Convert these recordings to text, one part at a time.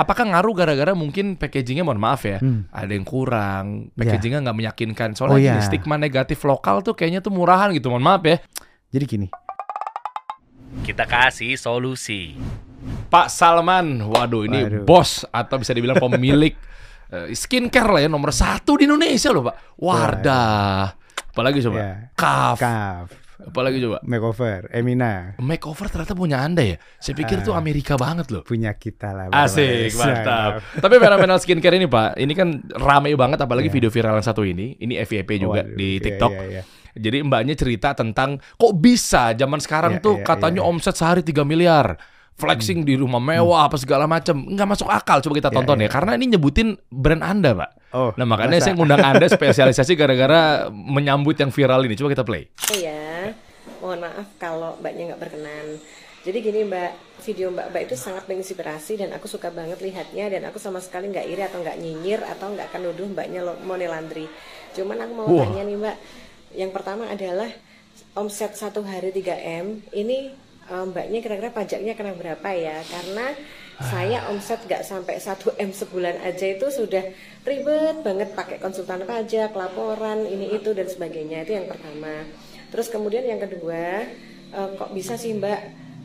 apakah ngaruh gara-gara mungkin packagingnya mohon maaf ya, Hmm. ada yang kurang, packagingnya nggak meyakinkan. Soalnya Oh, gini, iya. stigma negatif lokal tuh kayaknya tuh murahan gitu, mohon maaf ya. Jadi gini, Kita kasih solusi. Pak Salman, waduh ini Waduh. bos atau bisa dibilang pemilik eh, skincare lah ya nomor satu di Indonesia loh Pak. Wardah. Apalagi coba? Ya. Kaf. Kaf, Apalagi coba? makeover, Emina, Makeover ternyata punya anda ya? Saya pikir tuh Ah. Amerika banget loh. punya kita lah. Asik, Bang. mantap. Tapi fenomenal skincare ini Pak, ini kan rame banget apalagi Iya. video viral yang satu ini. Ini FYP juga Waduh, di iya, TikTok. iya, iya. Jadi mbaknya cerita tentang kok bisa zaman sekarang Iya, tuh iya, katanya iya. Hmm. omset sehari 3 miliar. Flexing di rumah mewah apa segala macam. Nggak masuk akal coba kita Iya, tonton iya. ya. Karena ini nyebutin brand Anda, Pak. Oh, Nah, makanya masa? saya ngundang Anda spesialisasi gara-gara menyambut yang viral ini. Coba kita play. Iya, mohon maaf kalau mbaknya nggak berkenan. Jadi gini mbak, video mbak mbak itu sangat menginspirasi dan aku suka banget lihatnya dan aku sama sekali nggak iri atau nggak nyinyir atau nggak akan nuduh mbaknya monelandri. Cuman aku mau Wah. tanya nih mbak, yang pertama adalah omset satu hari 3 m ini eh, mbaknya kira-kira pajaknya kena berapa ya? Karena saya omset nggak sampai 1 m sebulan aja itu sudah ribet banget pakai konsultan pajak, laporan, ini itu dan sebagainya itu yang pertama. Terus kemudian yang kedua, eh, kok bisa sih mbak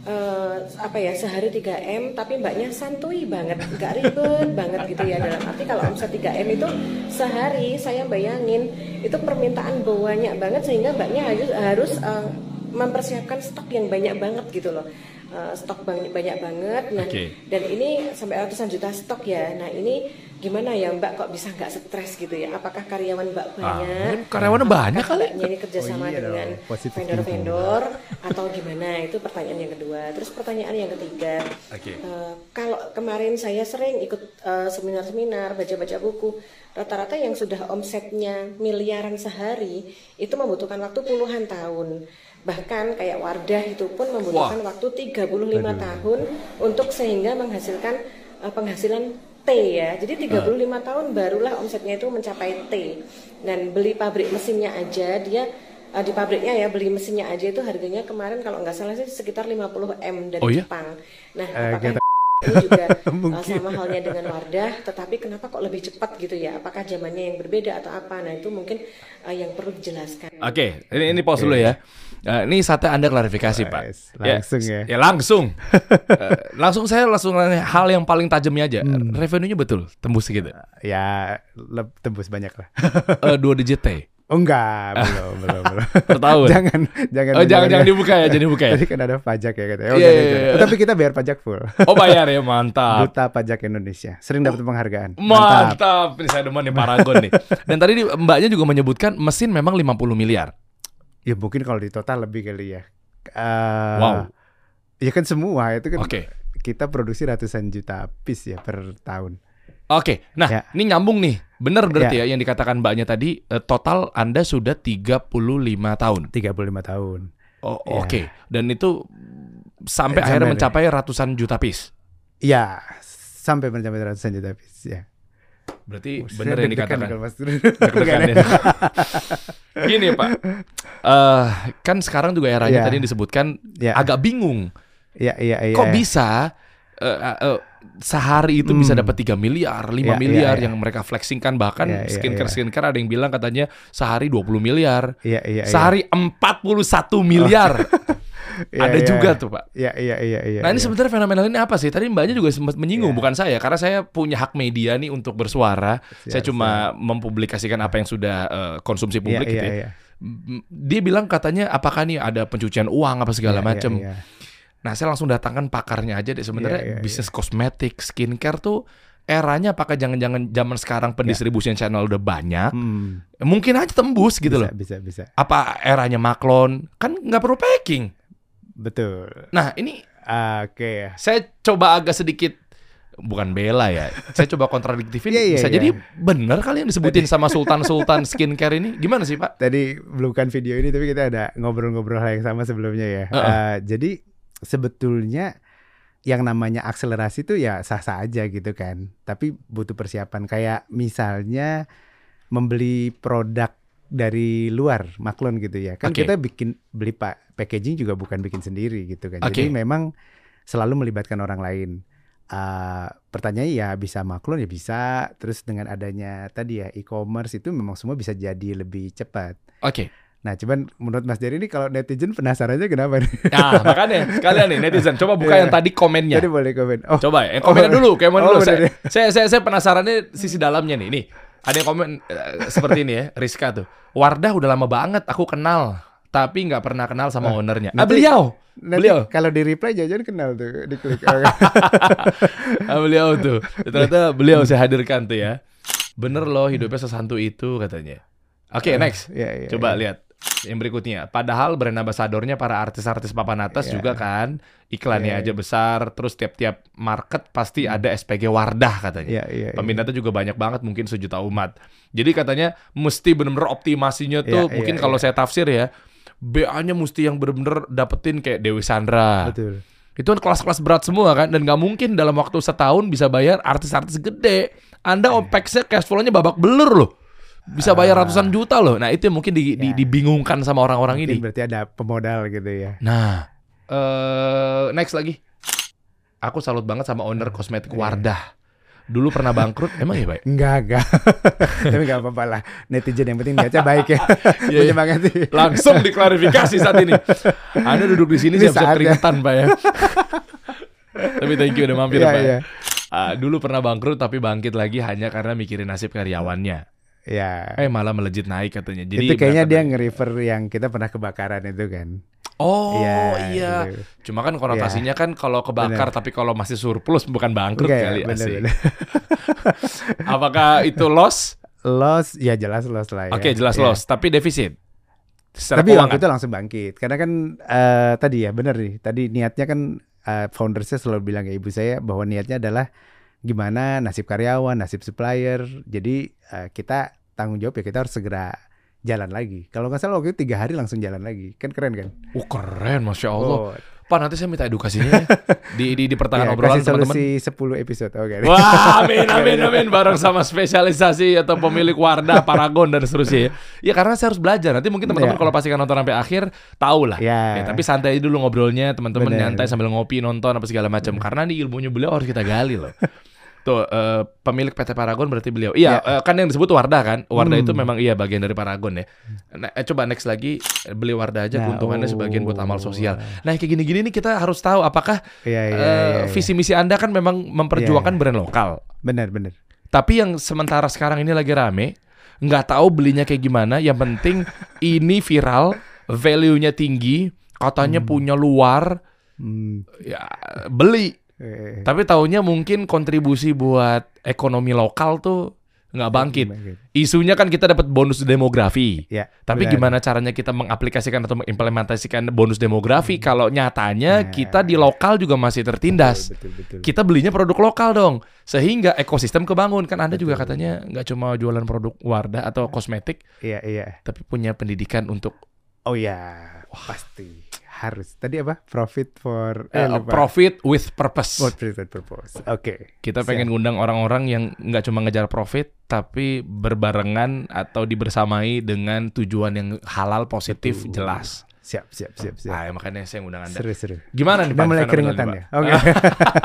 eh, apa ya sehari 3 m tapi mbaknya santuy banget, nggak ribet banget gitu ya dalam arti kalau omset 3 m itu sehari saya bayangin itu permintaan banyak banget sehingga mbaknya harus harus eh, mempersiapkan stok yang banyak banget gitu loh. Eh, stok banyak banyak banget. Nah Oke. dan ini sampai ratusan juta stok ya. Nah ini gimana ya mbak kok bisa nggak stres gitu ya? Apakah karyawan mbak Ah, banyak? mungkin karyawannya banyak kali. ini kerjasama Oh iya dengan vendor-vendor atau gimana? Itu pertanyaan yang kedua. Terus pertanyaan yang ketiga Oke. eh, kalau kemarin saya sering ikut eh, seminar-seminar baca-baca buku rata-rata yang sudah omsetnya miliaran sehari itu membutuhkan waktu puluhan tahun bahkan kayak Wardah itu pun membutuhkan waktu 35 tahun untuk sehingga menghasilkan eh, penghasilan T ya. Jadi 35 tahun barulah omsetnya itu mencapai T. Dan beli pabrik mesinnya aja dia eh, di pabriknya ya beli mesinnya aja itu harganya kemarin kalau nggak salah sih sekitar 50 M dari Oh iya? Jepang. Nah, Eh, apakah ini juga uh, Mungkin. sama halnya dengan Wardah, tetapi kenapa kok lebih cepat gitu ya? Apakah zamannya yang berbeda atau apa? Nah itu mungkin uh, yang perlu dijelaskan. Oke, ini ini pause dulu ya. Eh, ini saatnya Anda klarifikasi, Pak. Yes, langsung ya. Ya langsung. Eh, langsung saya langsung nanya hal yang paling tajamnya aja. Hmm. Revenue-nya betul tembus segitu. Ya, leb- tembus banyak lah. Eh, dua digit T Oh enggak, belum, belum, belum. tahun. jangan, jangan. Oh, jangan jangan dibuka ya, jangan dibuka ya. Tadi kan ada pajak ya katanya. Oh, jangan. iya. Oh, tapi kita bayar pajak full. Oh bayar ya, mantap. Duta Pajak Indonesia. Sering dapat penghargaan. Mantap. Ini saya demen nih Paragon nih. Dan tadi di- mbaknya juga menyebutkan mesin memang 50 miliar. Ya mungkin kalau di total lebih kali ya. Eh, Wow. Ya kan semua itu kan Oke. kita produksi ratusan juta piece ya per tahun. Oke, nah Ya. ini nyambung nih. Bener berarti ya. yang dikatakan mbaknya tadi, eh, total Anda sudah 35 tahun. 35 tahun. Oh, Ya. oke. Dan itu sampai Eh, akhirnya sampai mencapai ratusan juta piece. Ya, sampai mencapai ratusan juta piece ya. Berarti Saya bener yang dikatakan. ya. Gini Pak, Eh kan sekarang juga eranya Ya. tadi disebutkan Ya. agak bingung. Iya, iya, iya. Kok iya. bisa eh, eh, sehari itu bisa Hmm. dapat 3 miliar, 5 Ya, ya, miliar ya. yang mereka flexingkan bahkan Ya, ya, skincare ya. skincare ada yang bilang katanya sehari 20 miliar. Iya, iya, iya. Sehari 41 miliar. Iya, ada iya, juga iya. tuh, Pak. Iya, iya, iya, iya. Nah ini iya. sebenarnya fenomenal ini apa sih? Tadi mbaknya juga sempat menyinggung, Iya. bukan saya, karena saya punya hak media nih untuk bersuara. saya Siap, cuma mempublikasikan apa yang sudah eh, konsumsi Iya, publik gitu iya, ya. iya. M- Dia bilang katanya apakah nih ada pencucian uang apa segala Iya, macam. iya, iya. Nah saya langsung datangkan pakarnya aja deh. Sebenarnya Iya, iya, bisnis kosmetik, skincare tuh eranya apakah jangan-jangan zaman sekarang pendistribusian channel udah banyak, Hmm, mungkin aja tembus gitu bisa, loh. bisa, bisa. Apa eranya Maklon? Kan nggak perlu packing. Betul. Nah ini Oke ya. saya coba agak sedikit bukan bela ya. Saya coba kontradiktifin Iya, iya, bisa iya. jadi benar kali yang disebutin sama sultan-sultan skincare ini. Gimana sih, Pak? Tadi bukan video ini tapi kita ada ngobrol-ngobrol hal yang sama sebelumnya ya. Heeh. Ah, jadi sebetulnya yang namanya akselerasi itu ya sah-sah aja gitu kan. Tapi butuh persiapan kayak misalnya membeli produk dari luar maklon gitu ya. Kan Oke. kita bikin beli pak packaging juga bukan bikin sendiri gitu kan. Oke. Jadi memang selalu melibatkan orang lain. uh, pertanyaannya ya bisa maklum ya bisa. Terus dengan adanya tadi ya e-commerce itu memang semua bisa jadi lebih cepat. Oke. Nah, cuman menurut Mas Dery ini kalau netizen penasarannya kenapa nih? Nah, makanya sekalian nih netizen coba buka Iya. yang tadi komennya. Jadi boleh komen. Oh, Coba ya, yang komennya dulu, komen Oh, dulu. Saya, ya. saya, saya, saya penasarannya sisi dalamnya nih. Nih, ada yang komen eh, seperti ini ya, Rizka tuh. Wardah udah lama banget aku kenal, tapi nggak pernah kenal sama ownernya. Ah, nanti- beliau, nanti beliau, kalau di reply jajan kenal tuh, diklik. ah, beliau tuh. Ternyata beliau saya hadirkan tuh ya. Bener loh hidupnya sesantu itu katanya. Oke, next. Iya, iya, Coba iya. lihat yang berikutnya. Padahal brand ambasadornya para artis-artis papan atas Iya. juga kan. Iklannya Iya, aja besar, terus tiap-tiap market pasti ada SPG Wardah katanya. Iya, iya. iya. Peminatnya juga banyak banget mungkin sejuta umat. Jadi katanya mesti bener-bener optimasinya tuh Iya, mungkin iya, kalau iya. saya tafsir ya BA-nya mesti yang bener-bener dapetin kayak Dewi Sandra. Betul. Itu kan kelas-kelas berat semua kan dan nggak mungkin dalam waktu setahun bisa bayar artis-artis gede. Anda Iya. OPEX-nya cash flow-nya babak belur loh. Bisa bayar Ah. ratusan juta loh. Nah, itu yang mungkin di- di- Ya. dibingungkan sama orang-orang ini. berarti ada pemodal gitu ya. Nah, eh next lagi. Aku salut banget sama owner kosmetik Iya. Wardah. Dulu pernah bangkrut, emang ya, Pak? Enggak, enggak. Tapi enggak apa-apa lah. Netizen yang penting niatnya baik ya. Iya, iya. Menyemangati. Langsung diklarifikasi saat ini. Anda duduk di sini Ini siap-siap keringetan, Pak ya. Tapi thank you udah mampir, Iya, Pak. iya. Ah, dulu pernah bangkrut tapi bangkit lagi hanya karena mikirin nasib karyawannya. Ya. Eh malah melejit naik katanya. Jadi itu kayaknya dia nge-refer yang kita pernah kebakaran itu kan. Oh Iya, iya. gitu. Cuma kan konotasinya kan kalau kebakar tapi kalau masih surplus bukan bangkrut Enggak ya, kali bener, asik. bener. Apakah itu loss? Loss, ya jelas loss lah ya. Oke jelas Ya. loss, tapi defisit. Secara Tapi waktu keuangan. itu langsung bangkit. Karena kan eh, tadi ya benar nih. Tadi niatnya kan eh, foundersnya selalu bilang ke ibu saya bahwa niatnya adalah gimana nasib karyawan, nasib supplier. Jadi eh, kita tanggung jawab ya kita harus segera jalan lagi. Kalau nggak salah waktu itu tiga hari langsung jalan lagi. Kan keren kan? Oh keren, masya Allah. Oh, Pak nanti saya minta edukasinya ya. di di di pertengahan ya, obrolan kasih teman-teman. solusi 10 episode. Oke. Wah, amin, amin, amin. Bareng sama spesialisasi atau pemilik Wardah, Paragon, dan seterusnya ya. Ya karena saya harus belajar. Nanti mungkin teman-teman Ya. kalau pastikan nonton sampai akhir, tahu lah. Ya. Ya, tapi santai dulu ngobrolnya, teman-teman nyantai sambil ngopi, nonton, apa segala macam. Karena nih ilmunya beliau harus kita gali loh. Tuh, eh, pemilik PT Paragon berarti beliau. Iya, eh, kan yang disebut Wardah kan. Wardah Hmm. itu memang iya bagian dari Paragon ya. Nah, eh, coba next lagi beli Wardah aja Nah, keuntungannya oh. sebagian buat amal sosial. Nah, kayak gini-gini nih kita harus tahu apakah Iya, iya, eh, iya, iya. visi misi Anda kan memang memperjuangkan Iya. brand lokal. Benar, benar. Tapi yang sementara sekarang ini lagi rame, nggak tahu belinya kayak gimana. Yang penting ini viral, value-nya tinggi, katanya punya luar, Hmm. ya beli. Eh, Tapi taunya mungkin kontribusi buat ekonomi lokal tuh nggak bangkit. bangkit. Isunya kan kita dapat bonus demografi. Ya. Tapi benar. gimana caranya kita mengaplikasikan atau mengimplementasikan bonus demografi kalau nyatanya Nah. kita di lokal juga masih tertindas. Betul, betul, betul. Kita belinya produk lokal dong, sehingga ekosistem kebangun. Kan Anda juga katanya nggak cuma jualan produk Wardah atau kosmetik, Iya, iya. tapi punya pendidikan untuk Oh ya, pasti harus. Tadi apa? Profit for eh, lupa. profit with purpose. Profit for purpose. Oke. Kita Siap. pengen ngundang orang-orang yang nggak cuma ngejar profit, tapi berbarengan atau dibersamai dengan tujuan yang halal, positif, Betul. jelas. Siap, siap, siap, siap. Ah, makanya saya ngundang Anda. Seru-seru. Gimana nih Pak? mulai keringetan ya. Oke.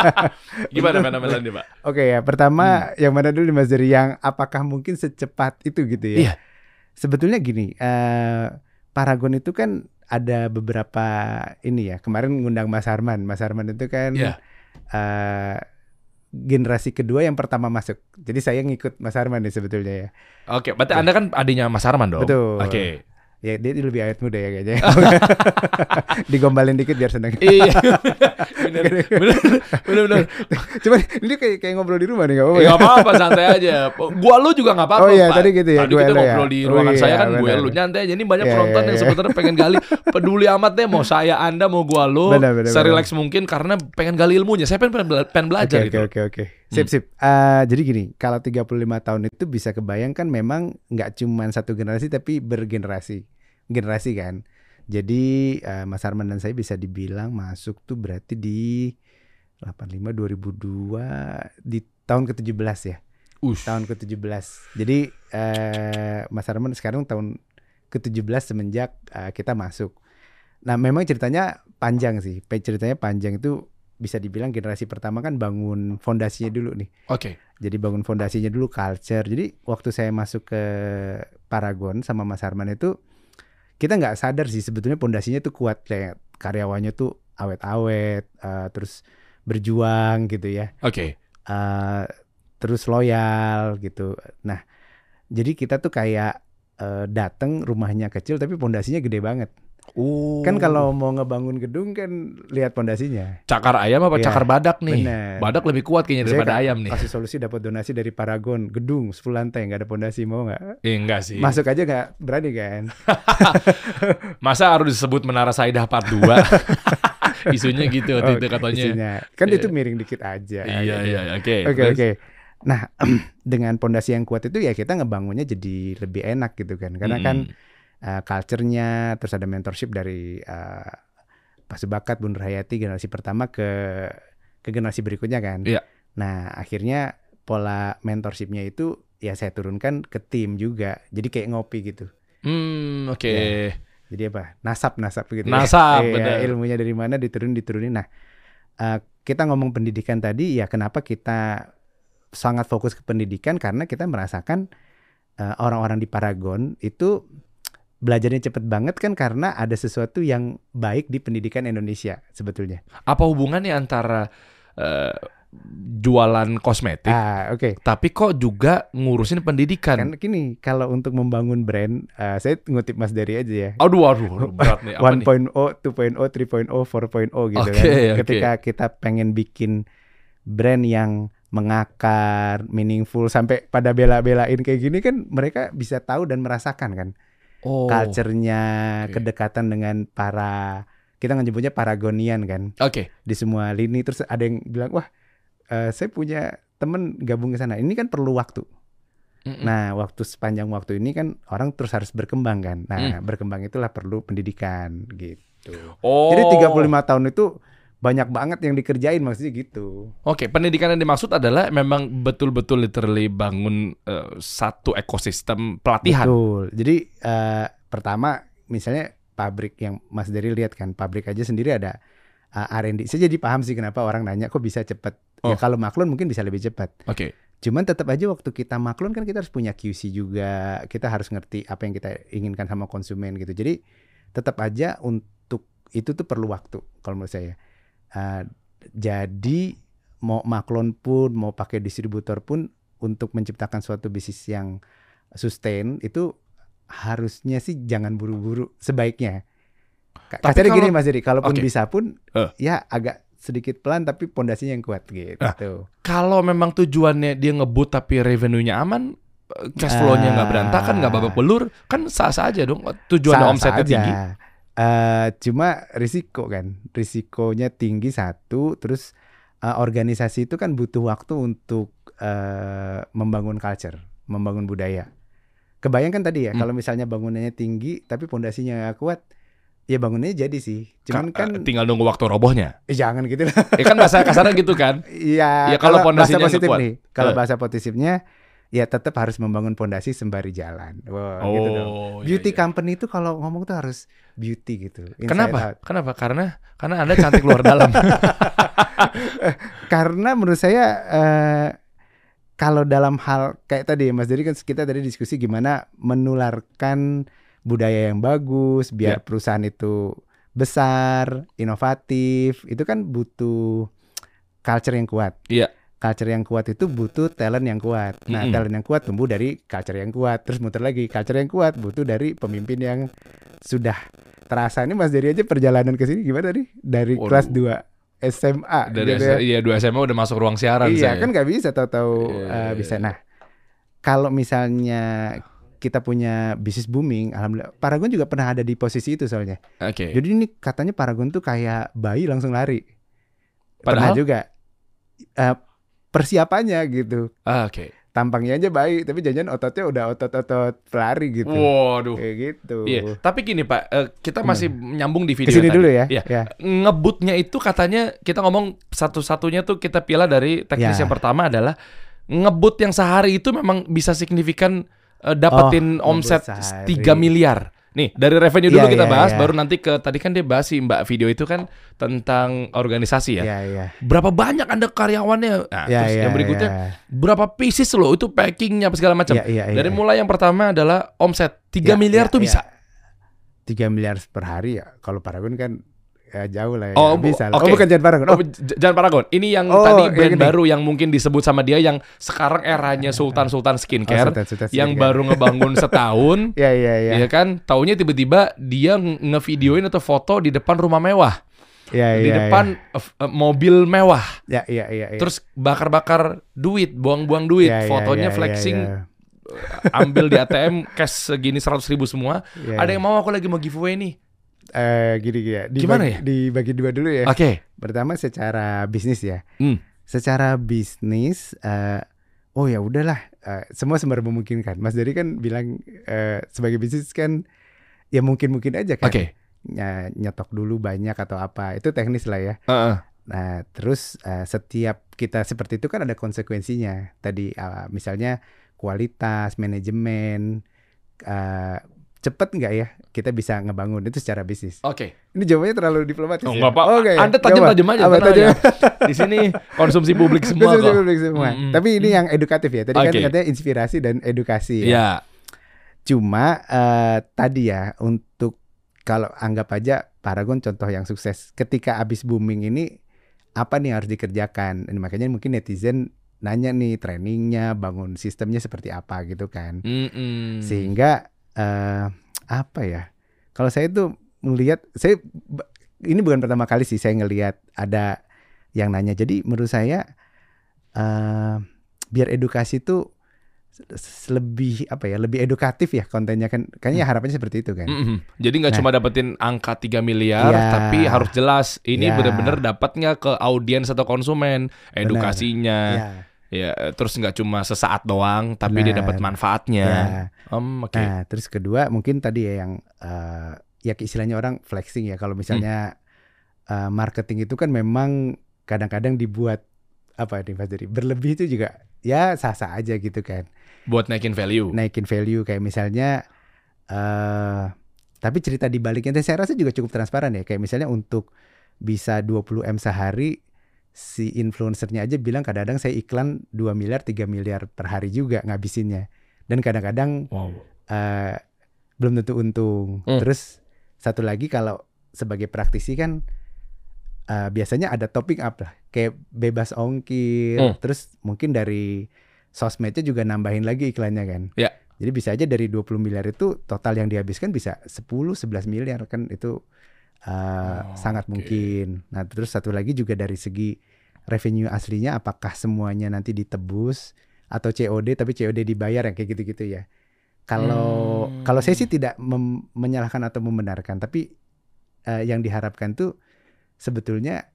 Gimana fenomenalnya Pak? Oke ya, pertama yang mana dulu nih, Mas dari yang apakah mungkin secepat itu gitu ya? Iya. Sebetulnya gini, eh Paragon itu kan ada beberapa ini ya. Kemarin ngundang Mas Harman. Mas Harman itu kan Iya. eh generasi kedua yang pertama masuk. Jadi saya ngikut Mas Harman nih sebetulnya ya. Oke, berarti Anda kan adiknya Mas Arman dong? Betul. Oke. Ya dia lebih awet muda ya kayaknya. Digombalin dikit biar seneng. Iya. bener, bener, bener, bener. Cuman ini kayak kayak ngobrol di rumah nih nggak apa-apa Ya, ya? Gak apa-apa, santai aja. Gua lu juga gak apa-apa. Oh iya, Pak. tadi gitu ya, Tadi gue kita ya. ngobrol di Oh ruangan iya, saya kan gue lu nyantai aja. Ini banyak Iya, penonton iya, yang iya. sebenarnya pengen gali. Peduli amat deh mau saya, Anda, mau gua lu. Serelax mungkin karena pengen gali ilmunya. Saya pengen, pengen, belajar Oke gitu. oke oke oke. Sip sip. Eh, jadi gini, kalau 35 tahun itu bisa kebayangkan memang nggak cuma satu generasi tapi bergenerasi. Generasi kan. Jadi eh, Mas Arman dan saya bisa dibilang masuk tuh berarti di 85 2002 di tahun ke-17 ya. Ush. Tahun ke-17. Jadi eh Mas Arman sekarang tahun ke-17 semenjak eh, kita masuk. Nah, memang ceritanya panjang sih. Ceritanya panjang itu bisa dibilang generasi pertama kan bangun fondasinya dulu nih. Oke. Jadi bangun fondasinya dulu culture. Jadi waktu saya masuk ke Paragon sama Mas Harman itu kita nggak sadar sih sebetulnya fondasinya tuh kuat kayak karyawannya tuh awet-awet, uh, terus berjuang gitu ya, Oke. uh, terus loyal gitu. Nah, jadi kita tuh kayak uh, dateng rumahnya kecil tapi fondasinya gede banget. Oh. Kan kalau mau ngebangun gedung kan lihat fondasinya. cakar ayam apa Iya, cakar badak nih? bener. Badak lebih kuat kayaknya daripada ka- ayam nih. Kasih solusi dapat donasi dari Paragon, gedung 10 lantai nggak ada fondasi mau nggak? Eh, enggak sih. Masuk aja nggak berani kan? Masa harus disebut Menara Saidah Part 2? Isunya gitu waktu Oh, itu katanya. isinya. Kan Iya. itu miring dikit aja. Iya, gitu. iya, oke. Oke oke. Nah dengan pondasi yang kuat itu ya kita ngebangunnya jadi lebih enak gitu kan. Karena kan Mm-mm. Uh, culture-nya terus ada mentorship dari uh, Pak Subakat, Bun Rahayati generasi pertama ke ke generasi berikutnya kan. Iya. Nah akhirnya pola mentorshipnya itu ya saya turunkan ke tim juga. Jadi kayak ngopi gitu. Hmm, oke. Iya. Jadi apa? Nasab nasab gitu. Nasab, ya. benar. Iya, ilmunya dari mana diturunin diturunin. Nah, eh, kita ngomong pendidikan tadi ya kenapa kita sangat fokus ke pendidikan karena kita merasakan eh, orang-orang di Paragon itu belajarnya cepet banget kan karena ada sesuatu yang baik di pendidikan Indonesia sebetulnya. Apa hubungannya antara eh, jualan kosmetik, Ah, oke. tapi kok juga ngurusin pendidikan? Kan gini, kalau untuk membangun brand, eh, saya ngutip Mas Dery aja ya. Aduh, aduh, aduh, berat nih. Apa nih? 1.0, 2.0, 3.0, 4.0 gitu Oke, kan. oke. Ketika kita pengen bikin brand yang mengakar, meaningful sampai pada bela-belain kayak gini kan mereka bisa tahu dan merasakan kan Oh, culture-nya, oke. kedekatan dengan para kita nyebutnya paragonian kan Oke. di semua lini terus ada yang bilang wah eh, saya punya temen gabung ke sana. Ini kan perlu waktu. Mm-mm. Nah, waktu sepanjang waktu ini kan orang terus harus berkembang kan. Nah, Hmm. berkembang itulah perlu pendidikan gitu. Oh. Jadi 35 tahun itu banyak banget yang dikerjain maksudnya gitu. Oke, pendidikan yang dimaksud adalah memang betul-betul literally bangun eh, satu ekosistem pelatihan. Betul. Jadi eh, pertama misalnya pabrik yang Mas Dery lihat kan, pabrik aja sendiri ada eh, R&D. Saya jadi paham sih kenapa orang nanya kok bisa cepat. Ya Oh. kalau maklun mungkin bisa lebih cepat. Oke. Cuman tetap aja waktu kita maklun kan kita harus punya QC juga. Kita harus ngerti apa yang kita inginkan sama konsumen gitu. Jadi tetap aja untuk itu tuh perlu waktu kalau menurut saya. Uh, jadi mau maklon pun mau pakai distributor pun untuk menciptakan suatu bisnis yang sustain itu harusnya sih jangan buru-buru sebaiknya. Kasarnya gini Mas Jadi, kalaupun Oke. bisa pun Eh. ya agak sedikit pelan tapi pondasinya yang kuat gitu. Ah. Kalau memang tujuannya dia ngebut tapi revenue-nya aman, eh, cash flow-nya nggak Ah. berantakan, nggak babak belur, kan sah-sah aja dong. Tujuannya omsetnya aja. tinggi. Eh, cuma risiko kan, risikonya tinggi satu, terus eh, organisasi itu kan butuh waktu untuk eh, membangun culture, membangun budaya. Kebayangkan tadi ya, Hmm. kalau misalnya bangunannya tinggi tapi pondasinya nggak kuat, ya bangunannya jadi sih. Cuman Ka- kan tinggal nunggu waktu robohnya. eh, jangan gitu lah. Ya kan bahasa kasarnya gitu kan. Iya, Ya, kalau bahasa pondasinya positif kuat. nih, kalau bahasa positifnya ya tetap harus membangun pondasi sembari jalan. Wah, gitu dong. Oh, iya, Beauty iya. company itu kalau ngomong tuh harus beauty gitu. Kenapa? out. Kenapa? Karena karena Anda cantik luar dalam. Karena menurut saya eh, kalau dalam hal kayak tadi Mas Dedi kan kita tadi diskusi gimana menularkan budaya yang bagus biar Ya. perusahaan itu besar, inovatif, itu kan butuh culture yang kuat. Iya. Culture yang kuat itu butuh talent yang kuat. Nah, Mm-mm. talent yang kuat tumbuh dari culture yang kuat. Terus muter lagi, culture yang kuat butuh dari pemimpin yang sudah terasa. Ini Mas Dedi aja perjalanan ke sini gimana tadi? Dari Waduh. kelas 2 SMA Dari gitu ya. Iya dua SMA udah masuk ruang siaran Iya saya. kan nggak bisa tahu-tahu Iya, eh, iya, bisa. iya. Nah kalau misalnya kita punya bisnis booming, alhamdulillah. Paragon juga pernah ada di posisi itu soalnya. Oke. Jadi ini katanya Paragon tuh kayak bayi langsung lari. Padahal? Pernah juga eh, persiapannya gitu. Ah, Oke. Tampangnya aja bayi, tapi jangan ototnya udah otot-otot pelari gitu. Waduh. Kayak gitu. Iya, tapi gini Pak, eh, kita masih nyambung di video Ke sini tadi. dulu ya. Iya. ya. Ngebutnya itu katanya kita ngomong satu-satunya tuh kita pilih dari teknis Ya. yang pertama adalah ngebut yang sehari itu memang bisa signifikan eh, dapetin Oh, omset ngebut sehari. 3 miliar. Nih dari revenue dulu Iya, kita iya, bahas, iya. baru nanti ke tadi kan dia bahas si Mbak video itu kan tentang organisasi ya. Iya, iya. Berapa banyak anda karyawannya? Nah, Iya, terus iya, yang berikutnya iya. berapa pieces loh itu packingnya apa segala macam. Iya, iya, iya, Dari iya. mulai yang pertama adalah omset 3 Ya, miliar ya, tuh ya. bisa. 3 miliar per hari ya. Kalau Paragon kan ya jauh lah ya. Oh, bisa. lah. oke. Oh, bukan Jan Paragon. Oh, Oh, j- jangan Paragon. Ini yang Oh, tadi yang brand ini. baru yang mungkin disebut sama dia yang sekarang eranya Sultan Sultan Skincare Oh, Sultan Sultan yang Skincare. baru ngebangun setahun. ya iya iya. Ya kan, taunya tiba-tiba dia nge- ngevideoin atau foto di depan rumah mewah, Iya di iya. depan f- eh, mobil mewah, Ya iya iya. iya. terus bakar-bakar duit, buang-buang duit, Ya, ya, fotonya ya, ya, flexing, ya. ambil di ATM cash segini 100 ribu semua. Ya, Ada ya. yang mau aku lagi mau giveaway nih. Eh gini gini ya. Dibagi, Gimana ya? Dibagi dua dulu ya. Oke. Pertama secara bisnis ya. Hmm. Secara bisnis eh oh ya udahlah eh, semua sembari memungkinkan. Mas Dari kan bilang eh, sebagai bisnis kan ya mungkin-mungkin aja kan. Oke. Ny- nyetok dulu banyak atau apa. Itu teknis lah ya. Heeh. Nah, terus eh, setiap kita seperti itu kan ada konsekuensinya. Tadi eh, misalnya kualitas, manajemen eh, cepet nggak ya kita bisa ngebangun itu secara bisnis. Oke. Ini jawabannya terlalu diplomatis. Oh, ya? nggak apa. Oh, nggak ya? Anda Nggak apa. tajam-tajam aja. Apa, tajam? aja. Di sini konsumsi publik semua Konsumsi kok. publik semua. Mm-mm. Tapi ini yang edukatif ya. Tadi kan Oke. katanya inspirasi dan edukasi. Ya. Iya. Cuma eh, tadi ya untuk kalau anggap aja Paragon contoh yang sukses. Ketika abis booming ini apa nih yang harus dikerjakan? Ini makanya mungkin netizen nanya nih trainingnya, bangun sistemnya seperti apa gitu kan. Mm-mm. Sehingga eh, apa ya? Kalau saya tuh melihat, saya ini bukan pertama kali sih saya ngelihat ada yang nanya. Jadi menurut saya eh biar edukasi tuh s- lebih apa ya lebih edukatif ya kontennya kan kayaknya harapannya seperti itu kan Mm-mm. Jadi nggak Nah. cuma dapetin angka 3 miliar, Iya. tapi harus jelas ini Iya. bener-bener dapatnya ke audiens atau konsumen, edukasinya, ya, ya terus nggak cuma sesaat doang, tapi dia Benar. dapat manfaatnya. ya. Om, oke. nah terus kedua mungkin tadi ya yang eh, ya istilahnya orang flexing ya kalau misalnya eh, marketing itu kan memang kadang-kadang dibuat apa nih Mas Dari berlebih itu juga ya sah-sah aja gitu kan Buat naikin value. naikin value kayak misalnya eh tapi cerita di baliknya saya rasa juga cukup transparan ya kayak misalnya untuk bisa 20 m sehari si influencernya aja bilang kadang-kadang saya iklan 2 miliar 3 miliar per hari juga ngabisinnya dan kadang-kadang Wow. eh belum tentu untung Hmm. terus satu lagi kalau sebagai praktisi kan eh, biasanya ada topping up lah kayak bebas ongkir Hmm. terus mungkin dari sosmednya juga nambahin lagi iklannya kan Ya. jadi bisa aja dari 20 miliar itu total yang dihabiskan bisa 10 11 miliar kan itu eh, Oh, sangat oke. mungkin nah terus satu lagi juga dari segi revenue aslinya apakah semuanya nanti ditebus atau COD tapi COD dibayar yang kayak gitu-gitu ya kalau Hmm. kalau saya sih tidak mem- menyalahkan atau membenarkan tapi eh, yang diharapkan tuh sebetulnya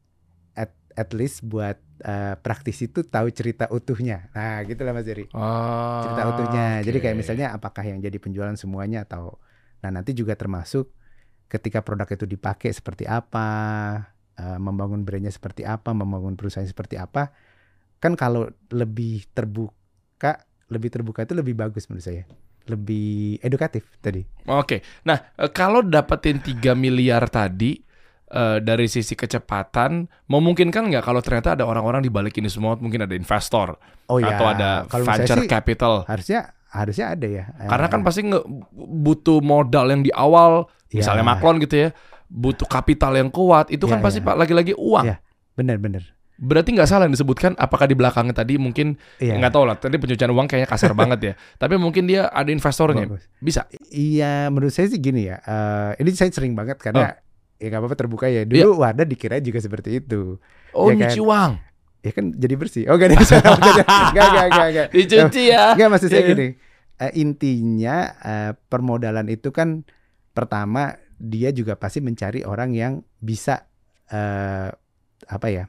at, at least buat eh, praktisi itu tahu cerita utuhnya nah gitulah Mas Jerry Ah, cerita utuhnya. Jadi kayak misalnya apakah yang jadi penjualan semuanya atau nah nanti juga termasuk ketika produk itu dipakai seperti apa, eh, membangun brandnya seperti apa, membangun perusahaan seperti apa. Kan kalau lebih terbuka, lebih terbuka itu lebih bagus menurut saya. Lebih edukatif tadi. Oke. Nah, eh, kalau dapetin 3 miliar tadi eh, dari sisi kecepatan, memungkinkan nggak kalau ternyata ada orang-orang di balik ini semua, mungkin ada investor Oh ya, atau ada kalau venture sih capital. harusnya harusnya ada ya. Karena kan pasti nge butuh modal yang di awal, ya, misalnya Macron gitu ya, butuh kapital yang kuat. Itu kan Ya, pasti ya. pak lagi-lagi uang. Ya. benar-benar. Berarti nggak salah yang disebutkan. Apakah di belakangnya tadi mungkin Iya. nggak tahu lah. Tadi pencucian uang kayaknya kasar banget ya. Tapi mungkin dia ada investornya. Bagus. Bisa. Iya, menurut saya sih gini ya. eh, ini saya sering banget karena Oh. ya nggak apa-apa terbuka ya. Iya. Dulu Wardah dikira juga seperti itu. Oh, Ya kan? nyuci uang. Ya kan jadi bersih. Oh, gak ada Enggak, enggak, enggak, enggak. Dicuci ya. Enggak maksud saya Iya. gini. eh, intinya eh, permodalan itu kan pertama dia juga pasti mencari orang yang bisa eh, apa ya?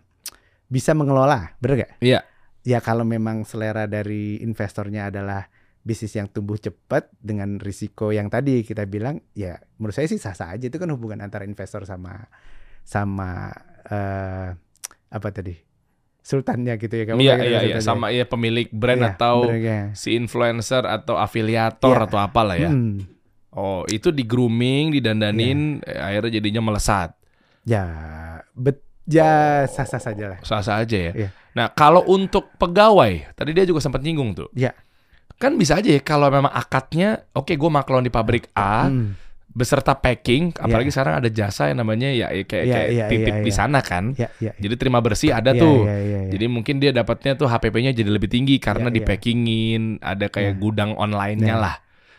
Bisa mengelola, bener gak? Iya. Ya kalau memang selera dari investornya adalah bisnis yang tumbuh cepat dengan risiko yang tadi kita bilang, ya menurut saya sih sah-sah aja itu kan hubungan antara investor sama sama eh, apa tadi? Sultannya gitu ya kamu Iya, iya, iya. Sama ya pemilik brand Iya, atau bener, ya. si influencer atau afiliator Iya. atau apalah ya. Hmm. Oh, itu di grooming, didandanin, eh, akhirnya jadinya melesat. Ya, bet ya sah-sah saja lah. Sah-sah aja ya. Iya. Nah, kalau untuk pegawai, tadi dia juga sempat nyinggung tuh. Ya. Kan bisa aja ya kalau memang akadnya, oke gue maklon di pabrik A, Hmm. beserta packing, apalagi sekarang ada jasa yang namanya ya ya kayak, Iya, kayak iya, titip iya, di iya. sana kan. Ya, ya. Jadi terima bersih ada Ya, tuh. ya, ya, ya. Jadi mungkin dia dapatnya tuh HPP-nya jadi lebih tinggi karena Iya, di iya. packingin, ada kayak Iya. gudang online-nya Iya. lah.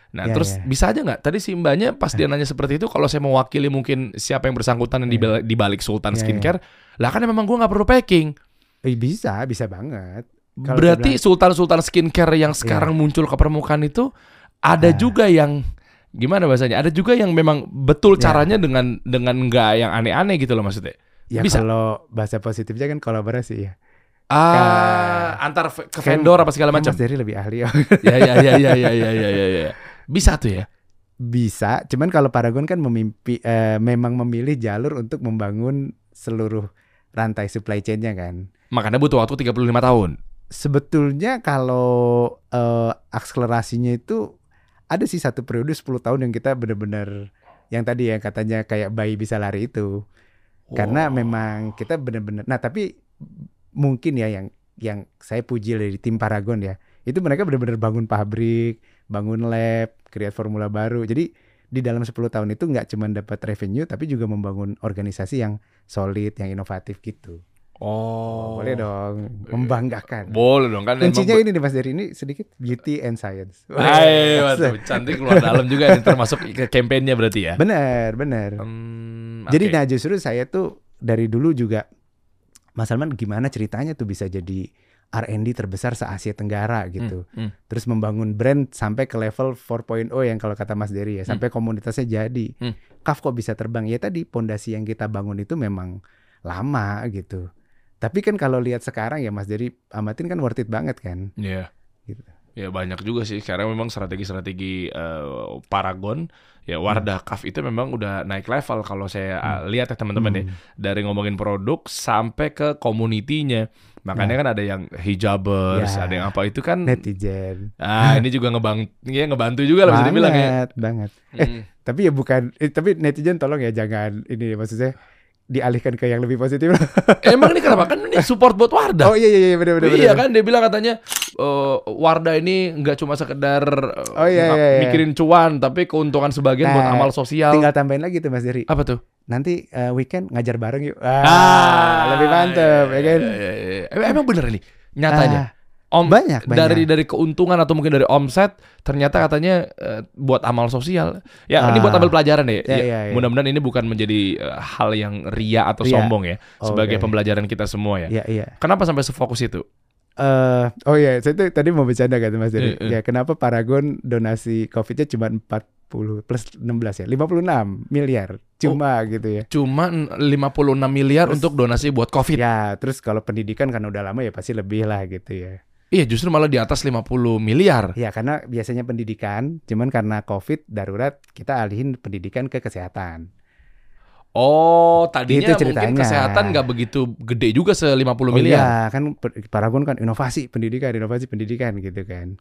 Nah, Iya, terus iya. bisa aja nggak? Tadi si mbaknya pas dia nanya seperti itu, kalau saya mewakili mungkin siapa yang bersangkutan yang di, bal- di balik Sultan Iya, Skincare, lah kan memang gua nggak perlu packing. Eh, bisa, bisa banget. Kalau Berarti Sultan-Sultan Skincare yang sekarang muncul ke permukaan itu ada Ah. juga yang gimana bahasanya? Ada juga yang memang betul Ya. caranya dengan dengan nggak yang aneh-aneh gitu loh maksudnya. Ya Bisa. kalau bahasa positifnya kan kolaborasi ya. Ah, antar ve- ke Kan- vendor apa segala Kan macam. Mas Dery lebih ahli ya. ya ya ya ya ya ya ya ya ya. Bisa tuh ya. Bisa, cuman kalau Paragon kan memimpi eh, memang memilih jalur untuk membangun seluruh rantai supply chain-nya kan. Makanya butuh waktu 35 tahun. Sebetulnya kalau eh, akselerasinya itu ada sih satu periode 10 tahun yang kita benar-benar yang tadi yang katanya kayak bayi bisa lari itu. Karena Oh. memang kita benar-benar nah tapi mungkin ya yang yang saya puji dari tim Paragon ya. Itu mereka benar-benar bangun pabrik, bangun lab, create formula baru. Jadi di dalam 10 tahun itu nggak cuma dapat revenue tapi juga membangun organisasi yang solid, yang inovatif gitu. Oh. Boleh dong, membanggakan. Boleh dong kan Kuncinya ini nih Mas Dery ini sedikit beauty and science. Hai, cantik luar dalam juga ini termasuk ke campaign-nya berarti ya. Bener, bener. Hmm, Jadi oke. nah justru saya tuh dari dulu juga Mas Salman gimana ceritanya tuh bisa jadi R&D terbesar se Asia Tenggara gitu. Hmm, hmm. Terus membangun brand sampai ke level 4.0 yang kalau kata Mas Dery ya, sampai komunitasnya jadi. Hmm. Kaf kok bisa terbang? Ya tadi pondasi yang kita bangun itu memang lama gitu. Tapi kan kalau lihat sekarang ya Mas Dery amatin kan worth it banget kan. Iya. Gitu. Ya banyak juga sih. Sekarang memang strategi-strategi eh, Paragon, ya Wardah Kaf itu memang udah naik level kalau saya ah, lihat ya teman-teman ya. Hmm. Dari ngomongin produk sampai ke komunitinya. Makanya kan ada yang hijabers, Ya. ada yang apa itu kan. Netizen. Ah, ini juga ngebang, ya ngebantu juga lah bisa dibilang ya. banget, banget. Hmm. Tapi ya bukan, eh, tapi netizen tolong ya jangan ini maksudnya dialihkan ke yang lebih positif. Emang ini kenapa? Kan ini support buat Wardah. oh iya iya iya benar benar. iya kan dia bilang katanya eh, Wardah ini nggak cuma sekedar eh, Oh, iya, ngap- iya, iya. mikirin cuan tapi keuntungan sebagian buat Nah, amal sosial. Tinggal tambahin lagi tuh Mas Dery. Apa tuh? Nanti eh, weekend ngajar bareng yuk. Ah, lebih mantep ya kan. iya, iya, iya. Em- Emang bener ini nyatanya. Ah, Om banyak banyak. dari dari keuntungan atau mungkin dari omset ternyata katanya eh, buat amal sosial. Ya ini buat Ah. ambil pelajaran ya. Ya, Ya, ya, ya. Mudah-mudahan ini bukan menjadi eh, hal yang ria atau Ria. sombong ya sebagai Oke. pembelajaran kita semua ya. Iya iya. Kenapa sampai sefokus itu? Eh, oh iya, saya tuh tadi mau bercanda kan Mas Dery. Eh, eh. Ya kenapa Paragon donasi Covid-nya cuma 40 plus 16 ya, 56 miliar. Cuma gitu ya. Cuma 56 miliar Terus- untuk donasi buat Covid. Ya, terus kalau pendidikan kan udah lama ya pasti lebih lah gitu ya. Iya, justru malah di atas 50 miliar. Ya karena biasanya pendidikan, cuman karena COVID darurat kita alihin pendidikan ke kesehatan. Oh, tadinya Itu mungkin ceritanya. kesehatan nggak begitu gede juga se 50 Oh miliar. iya, kan Paragon kan inovasi pendidikan, inovasi pendidikan gitu kan.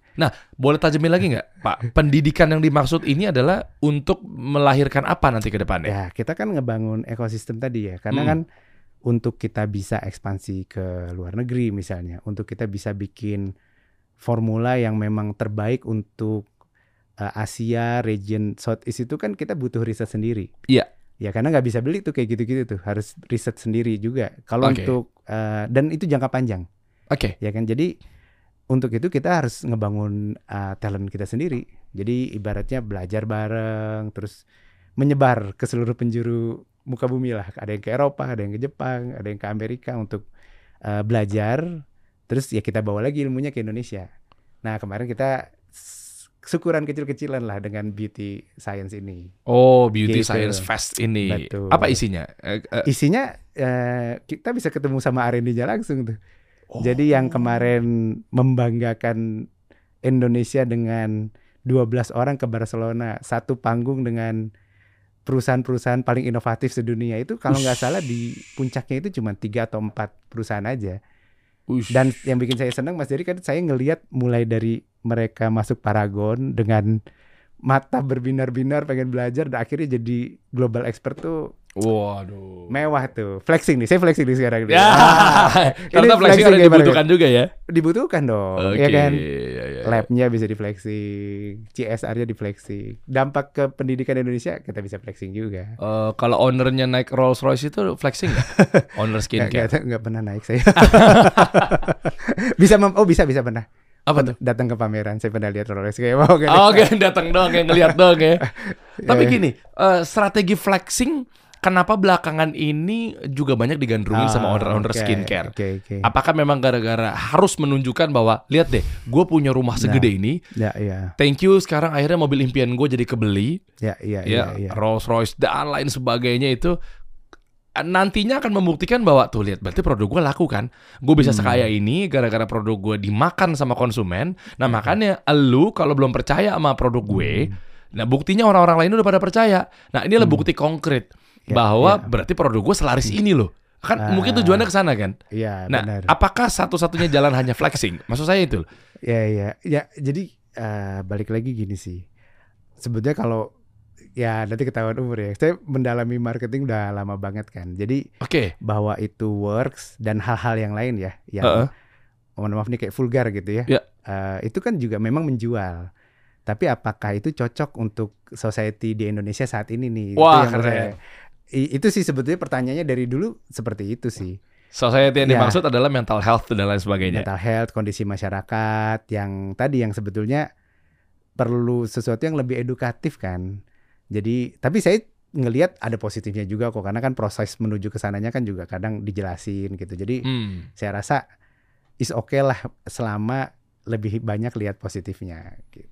Boleh tajamin lagi nggak, Pak? Pendidikan yang dimaksud ini adalah untuk melahirkan apa nanti ke depannya? Ya kita kan ngebangun ekosistem tadi ya, karena Hmm. kan untuk kita bisa ekspansi ke luar negeri misalnya, untuk kita bisa bikin formula yang memang terbaik untuk uh, Asia, region Southeast itu kan kita butuh riset sendiri. Iya. Ya karena nggak bisa beli tuh kayak gitu-gitu tuh, harus riset sendiri juga. Kalau Oke. untuk uh, dan itu jangka panjang, Oke. ya kan. Jadi untuk itu kita harus ngebangun uh, talent kita sendiri. Jadi ibaratnya belajar bareng, terus menyebar ke seluruh penjuru muka bumi lah. Ada yang ke Eropa, ada yang ke Jepang, ada yang ke Amerika untuk uh, belajar. Terus ya kita bawa lagi ilmunya ke Indonesia. Nah kemarin kita syukuran kecil-kecilan lah dengan beauty science ini. Oh, Beauty Gitu. Science Fest ini. Betul. Apa isinya? Eh, Isinya eh, kita bisa ketemu sama R&D-nya langsung tuh. oh. Jadi yang kemarin membanggakan Indonesia dengan 12 orang ke Barcelona, satu panggung dengan perusahaan-perusahaan paling inovatif sedunia itu kalau nggak salah di puncaknya itu cuma tiga atau empat perusahaan aja. Ush. Dan yang bikin saya senang Mas Jadi kan saya ngelihat mulai dari mereka masuk Paragon dengan mata berbinar-binar pengen belajar dan akhirnya jadi global expert tuh Waduh. mewah tuh. Flexing nih, saya flexing nih sekarang. Ya, Ah, karena ini flexing gimana, dibutuhkan juga ya. Dibutuhkan dong, Oke, ya kan? ya, ya, ya. Labnya bisa di flexing, CSR-nya di flexing. Dampak ke pendidikan Indonesia kita bisa flexing juga. Eh, kalau ownernya naik Rolls Royce itu flexing nggak? Owner skincare. nggak, nggak pernah naik saya. bisa mem- oh bisa bisa pernah. Apa tuh? Datang ke pameran saya pernah lihat kayak wow kayak Oh, Oke, datang dong, kayak ngeliat dong ya. Tapi Ya. gini, eh, strategi flexing kenapa belakangan ini juga banyak digandrungin sama Ah, owner-owner oke, skincare? Oke oke. Apakah memang gara-gara harus menunjukkan bahwa lihat deh, gue punya rumah segede ini, Ya iya thank you sekarang akhirnya mobil impian gue jadi kebeli, ya iya ya, iya. iya. Rolls Royce dan lain sebagainya itu nantinya akan membuktikan bahwa tuh lihat berarti produk gue laku kan, gue bisa Hmm. sekaya ini gara-gara produk gue dimakan sama konsumen. Nah makanya lu kalau belum percaya sama produk gue, Hmm. nah buktinya orang-orang lain udah pada percaya. Nah inilah bukti konkret Ya, bahwa ya. berarti produk gue selaris ini loh. Kan Ah. mungkin tujuannya ke sana kan. Iya Nah, benar. apakah satu-satunya jalan hanya flexing? Maksud saya itu. loh. Ya ya ya jadi eh, balik lagi gini sih. Sebetulnya kalau ya nanti ketahuan umur ya. Saya mendalami marketing udah lama banget kan. Jadi Oke. bahwa itu works dan hal-hal yang lain ya yang Heeh. mohon maaf nih kayak vulgar gitu ya. Ya. Eh, itu kan juga memang menjual. Tapi apakah itu cocok untuk society di Indonesia saat ini nih? Wah, itu yang keren. saya. I- itu sih sebetulnya pertanyaannya dari dulu seperti itu sih. Society yang Ya. dimaksud adalah mental health dan lain sebagainya. Mental health, kondisi masyarakat yang tadi yang sebetulnya perlu sesuatu yang lebih edukatif kan. Jadi tapi saya ngelihat ada positifnya juga kok karena kan proses menuju ke sananya kan juga kadang dijelasin gitu. Jadi Hmm. saya rasa is okay lah selama lebih banyak lihat positifnya gitu.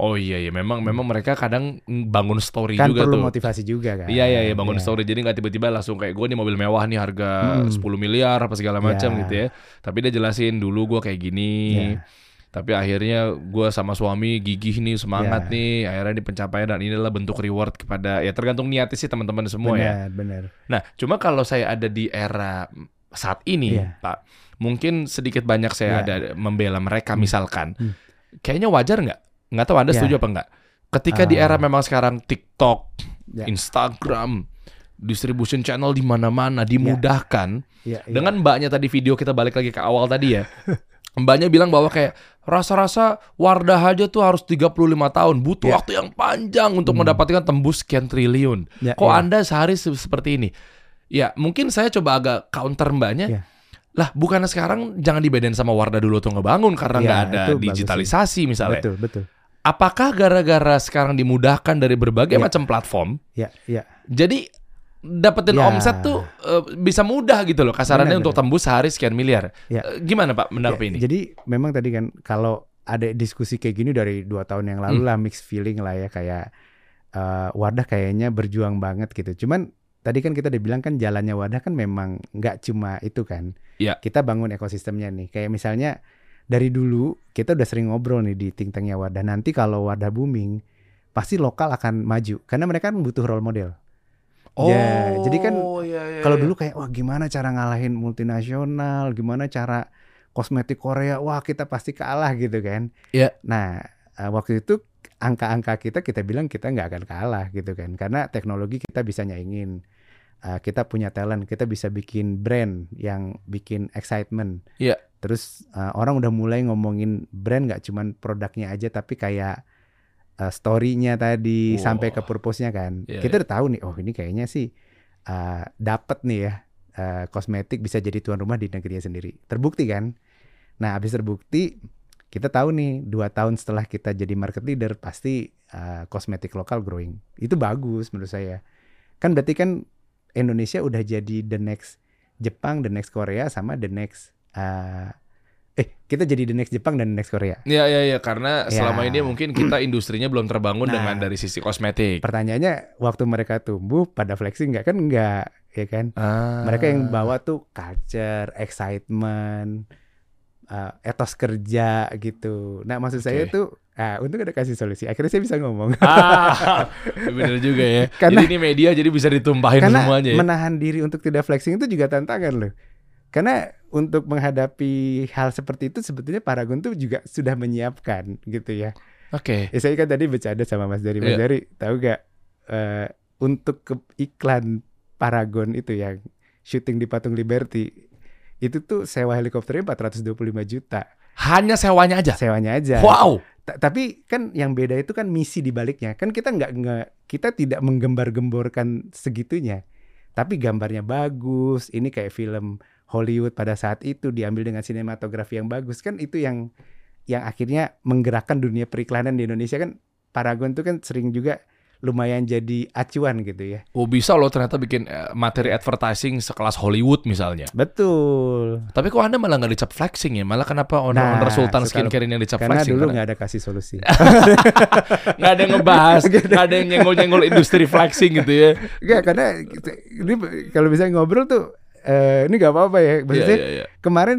Oh iya iya memang memang mereka kadang bangun story Kan juga perlu tuh. motivasi juga kan. Iya iya iya bangun Iya. story jadi nggak tiba-tiba langsung kayak gue nih mobil mewah nih harga Hmm. 10 miliar apa segala macam Iya. gitu ya. Tapi dia jelasin dulu gue kayak gini. Iya. Tapi akhirnya gue sama suami gigih nih semangat Iya. nih akhirnya di pencapaian dan inilah bentuk reward kepada ya tergantung niatnya sih teman-teman semua ya. benar, benar. Nah cuma kalau saya ada di era saat ini Iya. Pak mungkin sedikit banyak saya Iya. ada membela mereka Hmm. misalkan Hmm. kayaknya wajar nggak? Nggak tahu anda Iya. setuju apa nggak? Ketika di Ah. era memang sekarang TikTok, Ya. Instagram, distribution channel di mana-mana dimudahkan Iya, iya. dengan mbaknya tadi video kita balik lagi ke awal tadi ya. mbaknya bilang bahwa kayak rasa-rasa Wardah aja tuh harus 35 tahun, butuh Ya. waktu yang panjang untuk Hmm. mendapatkan tembus sekian triliun. Ya, Kok ya. Anda sehari se- seperti ini? Ya, mungkin saya coba agak counter mbaknya. Ya. Lah, bukannya sekarang jangan dibedain sama Wardah dulu tuh ngebangun karena Ya, nggak ada bagus sih. digitalisasi misalnya. Betul, betul. Apakah gara-gara sekarang dimudahkan dari berbagai Ya. macam platform, Ya, ya. jadi dapetin Ya. omset tuh eh, bisa mudah gitu loh kasarannya Benar, untuk tembus sehari sekian miliar. Ya. Eh, gimana Pak menanggapi Ya, ini? Jadi memang tadi kan kalau ada diskusi kayak gini dari dua tahun yang Hmm. lalu lah mixed feeling lah ya kayak eh, Wadah kayaknya berjuang banget gitu. Cuman tadi kan kita udah bilang kan jalannya Wadah kan memang nggak cuma itu kan. Ya. Kita bangun ekosistemnya nih. Kayak misalnya dari dulu kita udah sering ngobrol nih di think tanknya Wadah. Nanti kalau Wadah booming pasti lokal akan maju karena mereka kan butuh role model. Ya, jadi kan iya, iya, Kalau iya. dulu kayak wah gimana cara ngalahin multinasional, gimana cara kosmetik Korea, wah kita pasti kalah gitu kan. Iya. Nah eh, waktu itu angka-angka kita kita bilang kita nggak akan kalah gitu kan, karena teknologi kita bisa nyaingin. Eh, kita punya talent, kita bisa bikin brand yang bikin excitement. Iya. Terus eh, orang udah mulai ngomongin brand nggak cuman produknya aja, tapi kayak eh, story-nya tadi Wah. sampai ke purpose-nya kan. Iya, kita udah tahu nih, oh ini kayaknya sih uh, dapat nih ya uh, kosmetik bisa jadi tuan rumah di negerinya sendiri. Terbukti kan? Nah, habis terbukti kita tahu nih dua tahun setelah kita jadi market leader pasti uh, kosmetik lokal growing. Itu bagus menurut saya. Kan berarti kan Indonesia udah jadi the next Jepang, the next Korea sama the next uh, eh kita jadi the next Jepang dan the next Korea. Iya iya iya karena Ya. selama ini mungkin kita industrinya belum terbangun Nah. dengan dari sisi kosmetik. Pertanyaannya waktu mereka tumbuh pada flexing nggak kan nggak ya kan? Ah. mereka yang bawa tuh culture, excitement, uh, etos kerja gitu. Nah maksud saya Oke. tuh, ah untung ada kasih solusi. Akhirnya saya bisa ngomong. Ah, bener juga ya. Karena- Jadi ini media jadi bisa ditumpahin Karena semuanya ya. menahan diri untuk tidak flexing itu juga tantangan loh. Karena untuk menghadapi hal seperti itu sebetulnya Paragon tuh juga sudah menyiapkan gitu ya. Oke. Ya, saya kan tadi bercanda sama Mas Dari. Mas Iya. Dari tahu gak eh, untuk ke iklan Paragon itu yang syuting di Patung Liberty itu tuh sewa helikopternya 425 juta Hanya sewanya aja. sewanya aja. Wow. Ta- Tapi kan yang beda itu kan misi di baliknya. Kan kita nggak nggak kita tidak menggembar-gemborkan segitunya. Tapi gambarnya bagus. Ini kayak film Hollywood pada saat itu diambil dengan sinematografi yang bagus kan itu yang yang akhirnya menggerakkan dunia periklanan di Indonesia kan Paragon tuh kan sering juga lumayan jadi acuan gitu ya. Oh bisa loh ternyata bikin eh, materi advertising sekelas Hollywood misalnya. Betul. Tapi kok anda malah nggak dicap flexing ya? Malah kenapa owner-owner Nah, Sultan Skincare ini yang dicap Karena flexing? dulu Karena nggak ada kasih solusi. nggak ada yang ngebahas, nggak ada yang nyenggol-nyenggol industri flexing gitu ya. Enggak karena ini kalau bisa ngobrol tuh eh, ini nggak apa-apa ya. Iya, Maksudnya iya, iya. kemarin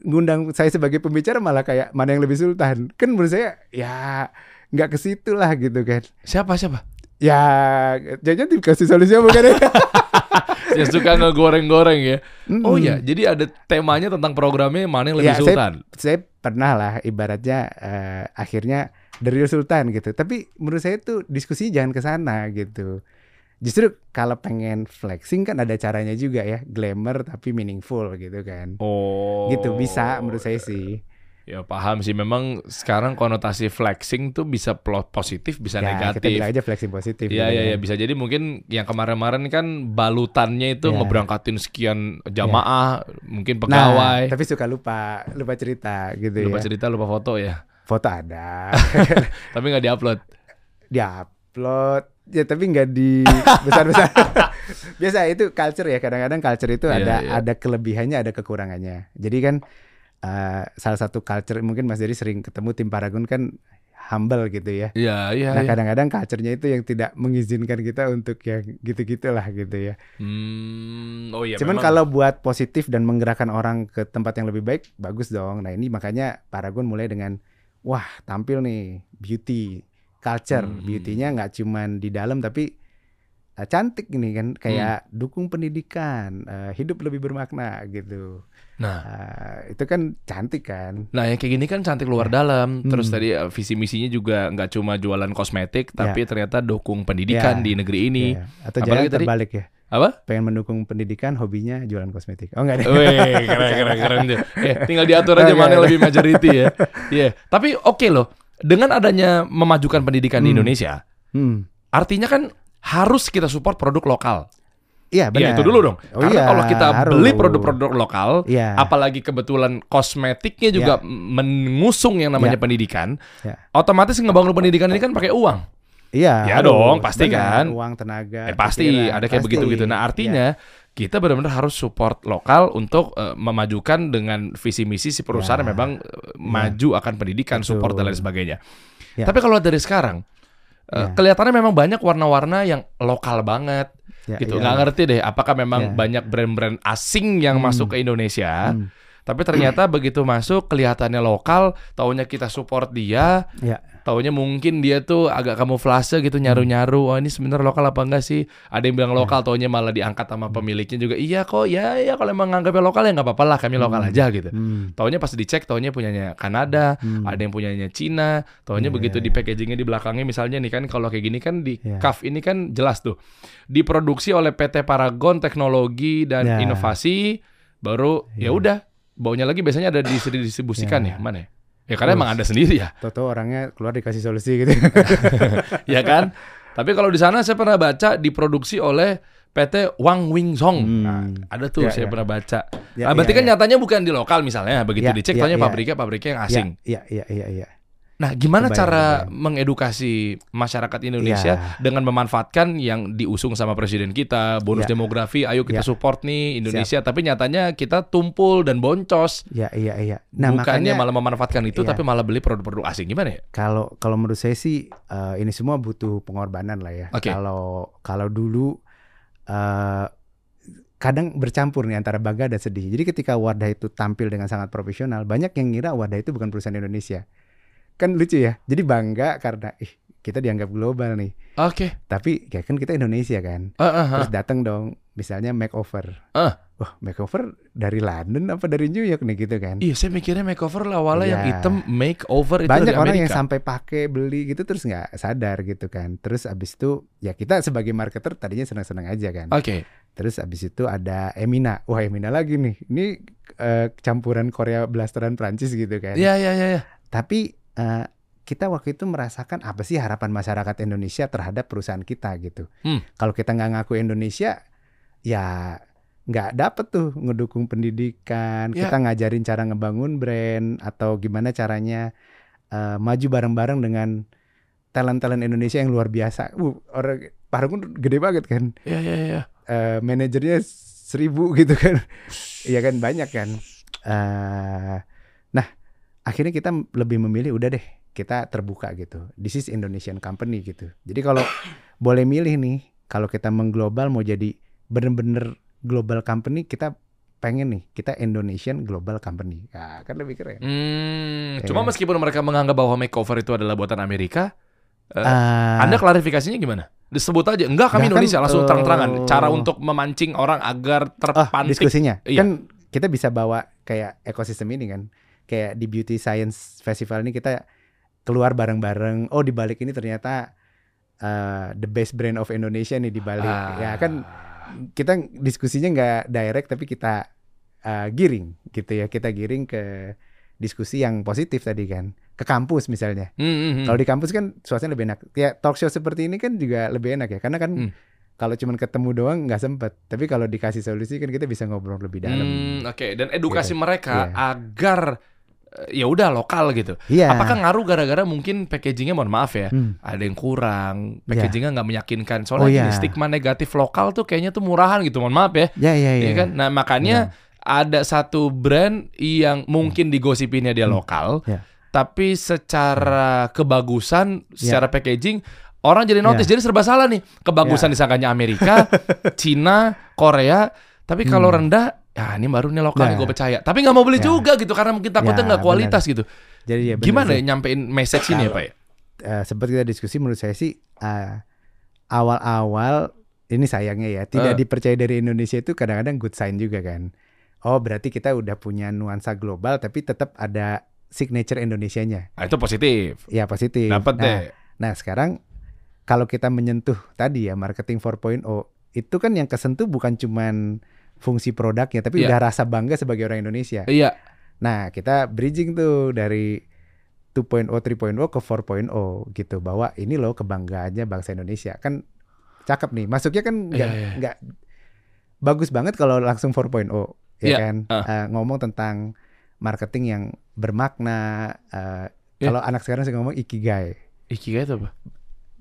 ngundang saya sebagai pembicara malah kayak mana yang lebih sultan kan menurut saya ya nggak ke situ lah gitu kan Siapa siapa? ya jangan dikasih solusi apa kan ya suka ngegoreng-goreng ya. Oh Mm-mm. ya, jadi ada temanya tentang programnya mana yang lebih Ya, saya- sultan. saya pernah lah ibaratnya eh, akhirnya real sultan gitu tapi menurut saya tuh diskusi jangan ke sana gitu justru kalau pengen flexing kan ada caranya juga ya glamour tapi meaningful gitu kan Oh. gitu bisa menurut saya sih Ya paham sih. Memang sekarang konotasi flexing tuh bisa positif, bisa ya kita negatif. bilang aja flexing positif Iya iya kan. ya, bisa jadi mungkin yang kemarin-kemarin kan balutannya itu Iya. ngeberangkatin sekian jamaah, mungkin pegawai. Nah, tapi suka lupa, lupa cerita gitu lupa ya. cerita, lupa foto ya. Foto ada, Tapi nggak diupload. diupload, ya tapi nggak di besar-besar. Biasa itu culture ya. Kadang-kadang culture itu Iya, ada iya. ada kelebihannya, ada kekurangannya. Jadi kan eh, salah satu culture mungkin Mas Dery sering ketemu tim Paragon kan humble gitu ya. Iya iya. Nah iya. kadang-kadang culture-nya itu yang tidak mengizinkan kita untuk yang gitu-gitulah gitu ya. Hmm, oh iya. Cuman memang. kalau buat positif dan menggerakkan orang ke tempat yang lebih baik, bagus dong. Nah ini makanya Paragon mulai dengan, wah tampil nih beauty, culture, Hmm. beautynya nggak cuman di dalam tapi eh, cantik ini kan, kayak Hmm. dukung pendidikan, eh, hidup lebih bermakna gitu. Nah, Eh, itu kan cantik kan. nah yang kayak gini kan cantik luar dalam. Terus Hmm. tadi eh, visi misinya juga nggak cuma jualan kosmetik, Ya. tapi ternyata dukung pendidikan Ya. di negeri ini. Ya. Atau Apalagi jangan tadi- terbalik ya. Apa? Pengen mendukung pendidikan, hobinya jualan kosmetik. Oh enggak deh. Wih, keren keren keren. Ya, tinggal diatur aja mana lebih majority ya. Iya. Tapi oke loh. Dengan adanya memajukan pendidikan di Hmm. Indonesia, Hmm. artinya kan harus kita support produk lokal. Iya benar. itu dulu dong. Oh Karena iya, kalau kita harus. beli produk-produk lokal, Iya. apalagi kebetulan kosmetiknya juga mengusung yang namanya Ya. pendidikan, Ya. otomatis ngebangun pendidikan ini kan pakai uang. Iya. Ya harus. dong, pasti Benar. kan. Uang, tenaga. Eh, pasti pikiran, ada kayak begitu-gitu. Nah, artinya kita benar-benar harus support lokal untuk eh, memajukan dengan visi misi si perusahaan Ya. yang memang eh, maju akan pendidikan, Betul. support dan lain sebagainya. Ya. Tapi kalau dari sekarang Ya. kelihatannya memang banyak warna-warna yang lokal banget Ya, gitu. iya. Nggak ngerti deh apakah memang Ya. banyak brand-brand asing yang Hmm. masuk ke Indonesia. Hmm. Tapi ternyata begitu masuk kelihatannya lokal, taunya kita support dia, Ya. Taunya mungkin dia tuh agak kamuflase gitu nyaru-nyaru. Oh ini sebenarnya lokal apa enggak sih? Ada yang bilang lokal, taunya malah diangkat sama pemiliknya juga. Iya kok, ya ya kalau emang nganggapnya lokal ya nggak apa-apa lah, kami lokal Hmm. aja gitu. Hmm. Taunya pas dicek, taunya punyanya Kanada, Hmm. ada yang punyanya Cina, taunya Iya, begitu iya, di packagingnya di belakangnya misalnya nih kan kalau kayak gini kan di Iya. cuff ini kan jelas tuh diproduksi oleh PT Paragon Teknologi dan Ya. Inovasi baru ya Iya. udah baunya lagi biasanya ada didistribusikan Ya. ya mana ya? Ya karena Terus. emang ada sendiri ya, Toto orangnya keluar dikasih solusi gitu. ya kan? Tapi kalau di sana saya pernah baca diproduksi oleh PT Wang Wing Song. Hmm. Nah, ada tuh Ya, saya ya. pernah baca. Ya, nah, berarti ya, kan ya. nyatanya bukan di lokal misalnya, begitu Ya, dicek ya, taunya ya. pabriknya pabriknya yang asing. Iya, iya, iya, iya. Nah, gimana Kebayang, cara kebayang. mengedukasi masyarakat Indonesia Ya. dengan memanfaatkan yang diusung sama presiden kita, bonus Ya. demografi, ayo kita Ya. support nih Indonesia, tapi nyatanya kita tumpul dan boncos. Iya, iya, iya. Nah, Bukannya makanya malah memanfaatkan itu Iya. tapi malah beli produk-produk asing gimana ya? kalau kalau menurut saya sih eh, ini semua butuh pengorbanan lah ya. Oke. Kalau kalau dulu eh kadang bercampur nih antara bangga dan sedih. Jadi ketika Wadah itu tampil dengan sangat profesional, banyak yang ngira Wadah itu bukan perusahaan Indonesia. Kan lucu ya. Jadi bangga karena ih kita dianggap global nih. Oke. Tapi ya kan kita Indonesia kan. Ah, ah, ah. Terus datang dong misalnya makeover. Ah. Wah, makeover dari London apa dari New York nih gitu kan? Iya, saya mikirnya makeover lah awalnya yang Iya. hitam makeover itu Banyak dari orang yang sampai pakai beli gitu terus nggak sadar gitu kan. Terus abis itu ya kita sebagai marketer tadinya senang-senang aja kan. Oke. Terus abis itu ada Emina. Wah Emina lagi nih. Ini eh, campuran Korea Blasteran Prancis gitu kan. Iya, iya, iya. iya. Tapi eh, kita waktu itu merasakan apa sih harapan masyarakat Indonesia terhadap perusahaan kita gitu. Hmm. Kalau kita nggak ngaku Indonesia, ya nggak dapet tuh ngedukung pendidikan. Ya. Kita ngajarin cara ngebangun brand atau gimana caranya eh, maju bareng-bareng dengan talent-talent Indonesia yang luar biasa. Uh, orang Pak Harun gede banget kan. Iya, iya, iya. Eh, manajernya seribu gitu kan. Iya kan banyak kan. Nah akhirnya kita lebih memilih udah deh kita terbuka gitu. This is Indonesian company gitu. Jadi kalau boleh milih nih, kalau kita mengglobal mau jadi bener-bener global company, kita pengen nih kita Indonesian global company. Nah, kan lebih keren. Hmm, Ya cuma kan? meskipun mereka menganggap bahwa makeover itu adalah buatan Amerika, eh, Ah, Anda klarifikasinya gimana? Disebut aja, enggak kami kan, Indonesia langsung eh, terang-terangan. Cara untuk memancing orang agar oh, terpantik. diskusinya Iya. kan kita bisa bawa kayak ekosistem ini kan. Kayak di Beauty Science Festival ini kita keluar bareng-bareng. Oh di balik ini ternyata uh, the best brand of Indonesia nih di balik. Ah. Ya kan kita diskusinya nggak direct tapi kita uh, giring gitu ya. Kita giring ke diskusi yang positif tadi kan. Ke kampus misalnya. Hmm, hmm. Kalau di kampus kan suasana lebih enak. Ya talk show seperti ini kan juga lebih enak ya. Karena kan Hmm. kalau cuman ketemu doang nggak sempet. Tapi kalau dikasih solusi kan kita bisa ngobrol lebih dalam. Hmm, Oke, dan edukasi Gitu. mereka Iya. agar ya udah lokal gitu. Iya. Apakah ngaruh gara-gara mungkin packagingnya mohon maaf ya, Hmm. ada yang kurang, Iya. packagingnya nggak meyakinkan. Oh, Soalnya gini, iya. stigma negatif lokal tuh kayaknya tuh murahan gitu, mohon maaf ya. Ya ya ya. Iya kan? Nah, makanya ada satu brand yang mungkin digosipinnya dia Hmm. lokal, Ya. tapi secara kebagusan, Ya. secara packaging orang jadi notice. Jadi serba salah nih. Kebagusan Ya. disangkanya Amerika, Cina, Korea, tapi kalau Hmm. rendah ya ini baru nih lokal nih Nah. gue percaya. Tapi nggak mau beli Ya. juga gitu karena mungkin takutnya Ya, nggak kualitas gitu. Jadi ya Gimana sih. ya nyampein message ini ya Pak ya? Eh, sempat kita diskusi menurut saya sih eh, awal-awal ini sayangnya ya tidak Eh. dipercaya dari Indonesia itu kadang-kadang good sign juga kan. Oh berarti kita udah punya nuansa global tapi tetap ada signature Indonesianya. Nah, itu positif. Ya positif. Dapat nah, deh. Nah sekarang kalau kita menyentuh tadi ya marketing 4.0 itu kan yang kesentuh bukan cuman fungsi produknya tapi Iya. udah rasa bangga sebagai orang Indonesia. Iya. Nah, kita bridging tuh dari 2.0, 3.0 ke 4.0 gitu bahwa ini loh kebanggaannya bangsa Indonesia. Kan cakep nih. Masuknya kan nggak Iya, nggak bagus banget kalau langsung 4.0 ya Iya, kan. ah. Eh, ngomong tentang marketing yang bermakna eh, Iya. kalau anak sekarang sih ngomong ikigai. Ikigai itu apa?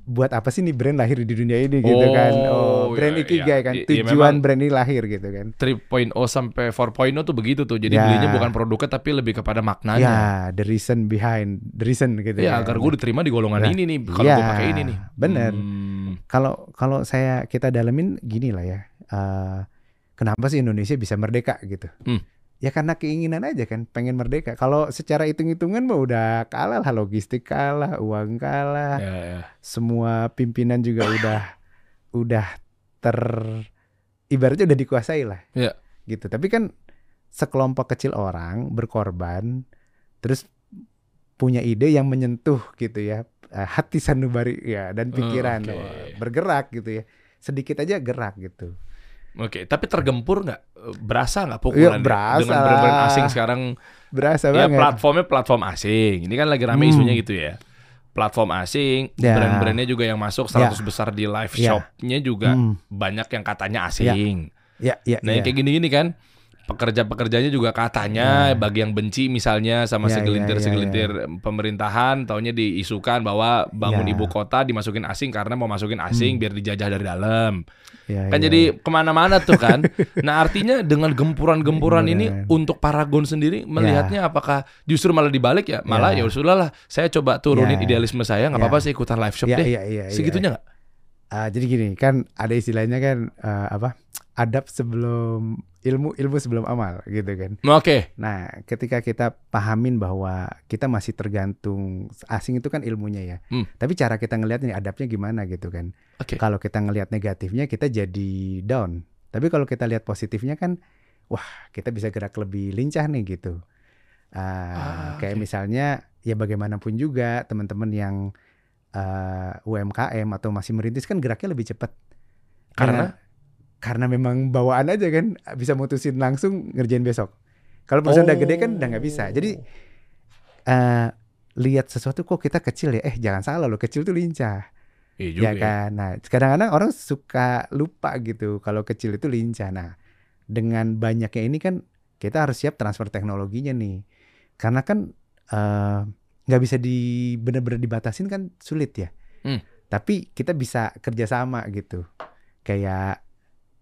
Buat apa sih nih brand lahir di dunia ini gitu kan. Oh, Oh, brand iya, ikigai iya. kan. Iya, iya, Tujuan memang- brand ini lahir gitu kan. 3.0 sampai 4.0 tuh begitu tuh. Jadi Ya. belinya bukan produknya tapi lebih kepada maknanya. Ya, the reason behind the reason gitu Ya, kan. agar gue diterima di golongan Nah, ini nih. Kalau gue iya, pakai ini nih. bener. Hmm. kalau kalau saya kita dalemin gini lah ya eh, kenapa sih Indonesia bisa merdeka gitu Hmm. Ya karena keinginan aja kan pengen merdeka. Kalau secara hitung-hitungan mah udah kalah lah logistik kalah uang kalah. Ya, ya. semua pimpinan juga udah udah ter ibaratnya udah dikuasai lah. Iya. gitu. Tapi kan sekelompok kecil orang berkorban terus punya ide yang menyentuh gitu ya. Eh, hati sanubari ya dan pikiran. Oke. Wah, bergerak gitu ya. Sedikit aja gerak gitu Oke, tapi tergempur nggak? Berasa nggak Iya, pukulan berasa dengan brand-brand asing sekarang? berasa Ya banget platformnya platform asing. Ini kan lagi rame Hmm. isunya gitu ya. Platform asing, Ya. brand-brandnya juga yang masuk 100 besar di live Ya. shopnya juga Hmm. banyak yang katanya asing. ya ya Nah, yang ya. kayak gini-gini kan pekerja-pekerjanya juga katanya Ya. bagi yang benci misalnya sama Ya, ya, segelintir-segelintir pemerintahan taunya diisukan bahwa bangun Ya. ibu kota dimasukin asing karena mau masukin asing Hmm. biar dijajah dari dalam. Ya, Kan ya, jadi ya. ke mana-mana tuh kan. nah artinya dengan gempuran-gempuran ini untuk Paragon sendiri melihatnya apakah justru malah dibalik ya? Malah ya, Ya. sudah lah saya coba turunin Ya. idealisme saya nggak Ya. apa-apa saya ikutan live shop ya, deh. ya, ya, ya. Segitunya nggak? Ah, jadi gini kan ada istilahnya kan eh, apa adab sebelum ilmu ilmu sebelum amal gitu kan Oke. Nah, ketika kita pahamin bahwa kita masih tergantung asing itu kan ilmunya ya. Hmm. Tapi cara kita ngelihat nih adabnya gimana gitu kan. Oke. Kalau kita ngelihat negatifnya kita jadi down. Tapi kalau kita lihat positifnya kan, wah kita bisa gerak lebih lincah nih gitu. Uh, Ah, kayak oke. misalnya ya bagaimanapun juga teman-teman yang uh, UMKM atau masih merintis kan geraknya lebih cepat. Karena? Dengan- karena memang bawaan aja kan bisa mutusin langsung ngerjain besok. Kalau perusahaan udah gede kan udah nggak bisa. Jadi eh lihat sesuatu kok kita kecil ya, eh jangan salah loh kecil tuh lincah. Iya juga Ya kan. Nah, kadang-kadang orang suka lupa gitu kalau kecil itu lincah. Nah, dengan banyaknya ini kan kita harus siap transfer teknologinya nih. Karena kan eh, nggak bisa di benar-benar dibatasin kan sulit ya. Hmm. Tapi kita bisa kerjasama gitu. Kayak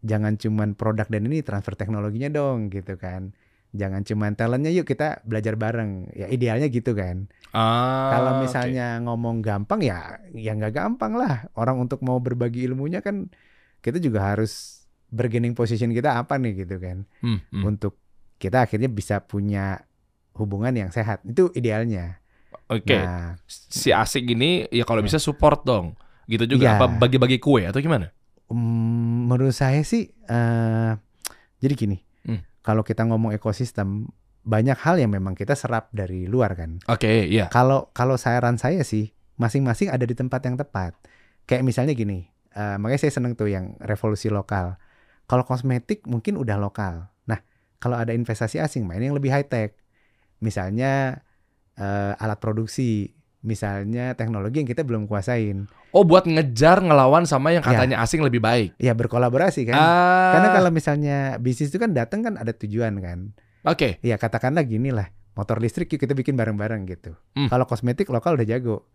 jangan cuman produk dan ini transfer teknologinya dong gitu kan. Jangan cuman talentnya yuk kita belajar bareng. Ya idealnya gitu kan. Ah, Kalau misalnya ngomong gampang ya, ya nggak gampang lah. Orang untuk mau berbagi ilmunya kan kita juga harus bargaining position kita apa nih gitu kan. Hmm, hmm. Untuk kita akhirnya bisa punya hubungan yang sehat. Itu idealnya. Oke. Nah, Si asik ini ya kalau bisa support dong. Gitu juga Iya. apa bagi-bagi kue atau gimana? mm, menurut saya sih, eh jadi gini. Hmm. Kalau kita ngomong ekosistem, banyak hal yang memang kita serap dari luar kan. Oke, iya. Kalau kalau saran saya sih masing-masing ada di tempat yang tepat. Kayak misalnya gini, eh, makanya saya seneng tuh yang revolusi lokal. Kalau kosmetik mungkin udah lokal. Nah, kalau ada investasi asing main yang lebih high tech. Misalnya eh, alat produksi, misalnya teknologi yang kita belum kuasain. Oh, buat ngejar ngelawan sama yang Ya. katanya asing lebih baik. Ya berkolaborasi kan. Ah. Karena kalau misalnya bisnis itu kan datang kan ada tujuan kan. Oke. Ya katakanlah gini lah, motor listrik yuk kita bikin bareng-bareng gitu. Hmm. Kalau kosmetik lokal udah jago,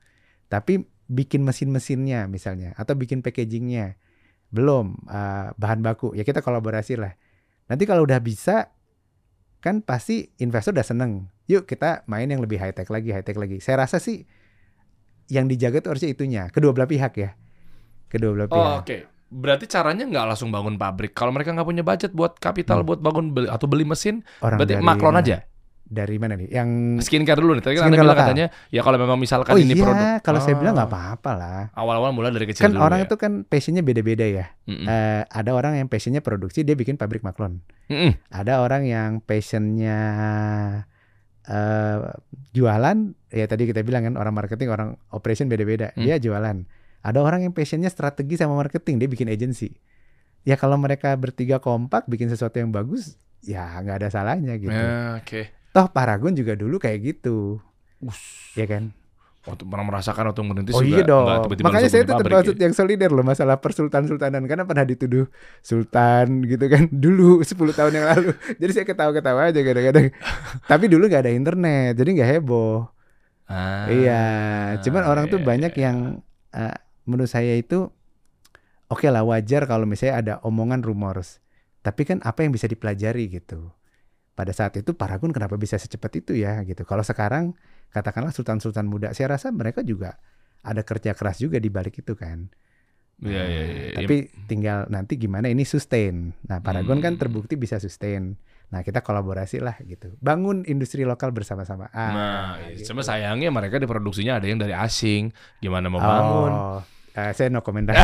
tapi bikin mesin-mesinnya misalnya atau bikin packagingnya belum uh, bahan baku ya kita kolaborasi lah. Nanti kalau udah bisa kan pasti investor udah seneng. Yuk kita main yang lebih high tech lagi, high tech lagi. Saya rasa sih yang dijaga tuh harusnya itunya, kedua belah pihak ya, kedua belah Oh, pihak. oke. Berarti caranya nggak langsung bangun pabrik. Kalau mereka nggak punya budget buat kapital Hmm. buat bangun beli, atau beli mesin, Orang berarti dari maklon aja. Dari mana nih? Yang Skincare dulu nih. Tadi kan bilang lokal. katanya ya kalau memang misalkan oh ini iya, produk. kalau saya bilang Oh. nggak apa-apa lah. Awal-awal mulai dari kecil Kan dulu orang ya. itu kan passionnya beda-beda ya. Mm-mm. Eh, ada orang yang passionnya produksi, dia bikin pabrik maklon. Mm-mm. Ada orang yang passionnya eh jualan, ya tadi kita bilang kan orang marketing, orang operation beda-beda. Hmm. Dia jualan. Ada orang yang passionnya strategi sama marketing, dia bikin agency. Ya kalau mereka bertiga kompak bikin sesuatu yang bagus, ya nggak ada salahnya gitu. Ya, oke. Toh Paragon juga dulu kayak gitu, ya kan? Waktu pernah merasakan waktu merintis Oh juga iya dong. Makanya saya tuh pabrik termasuk ya. yang solider loh masalah persultan-sultanan karena pernah dituduh sultan gitu kan dulu 10 tahun yang lalu. Jadi saya ketawa-ketawa aja kadang-kadang. Tapi dulu nggak ada internet, jadi nggak heboh. Ah, iya, cuman orang tuh iya, banyak iya. yang eh, menurut saya itu oke lah wajar kalau misalnya ada omongan rumors. Tapi kan apa yang bisa dipelajari gitu. Pada saat itu Paragon kenapa bisa secepat itu ya gitu. Kalau sekarang katakanlah sultan-sultan muda, saya rasa mereka juga ada kerja keras juga di balik itu kan. Iya, iya, iya. Nah, Tapi tinggal nanti gimana ini sustain. Nah, Paragon kan Hmm. terbukti bisa sustain. Nah, kita kolaborasi lah gitu. Bangun industri lokal bersama-sama. Ah, Nah, iya. gitu. cuma sayangnya mereka diproduksinya ada yang dari asing. Gimana mau bangun? Oh, eh, saya no komentar.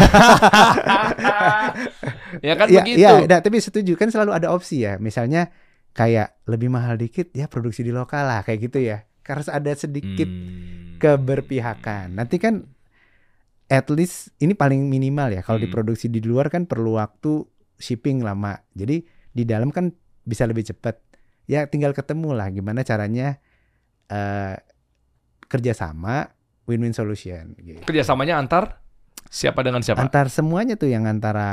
ya kan Iya, begitu. iya, nah, tapi setuju kan selalu ada opsi ya. Misalnya kayak lebih mahal dikit ya produksi di lokal lah kayak gitu ya. Karena ada sedikit Hmm. keberpihakan. Nanti kan at least ini paling minimal ya. Kalau Hmm. diproduksi di luar kan perlu waktu shipping lama. Jadi di dalam kan bisa lebih cepat. Ya tinggal ketemu lah gimana caranya eh kerjasama win-win solution. Gitu. Kerjasamanya antar siapa dengan siapa? Antar semuanya tuh yang antara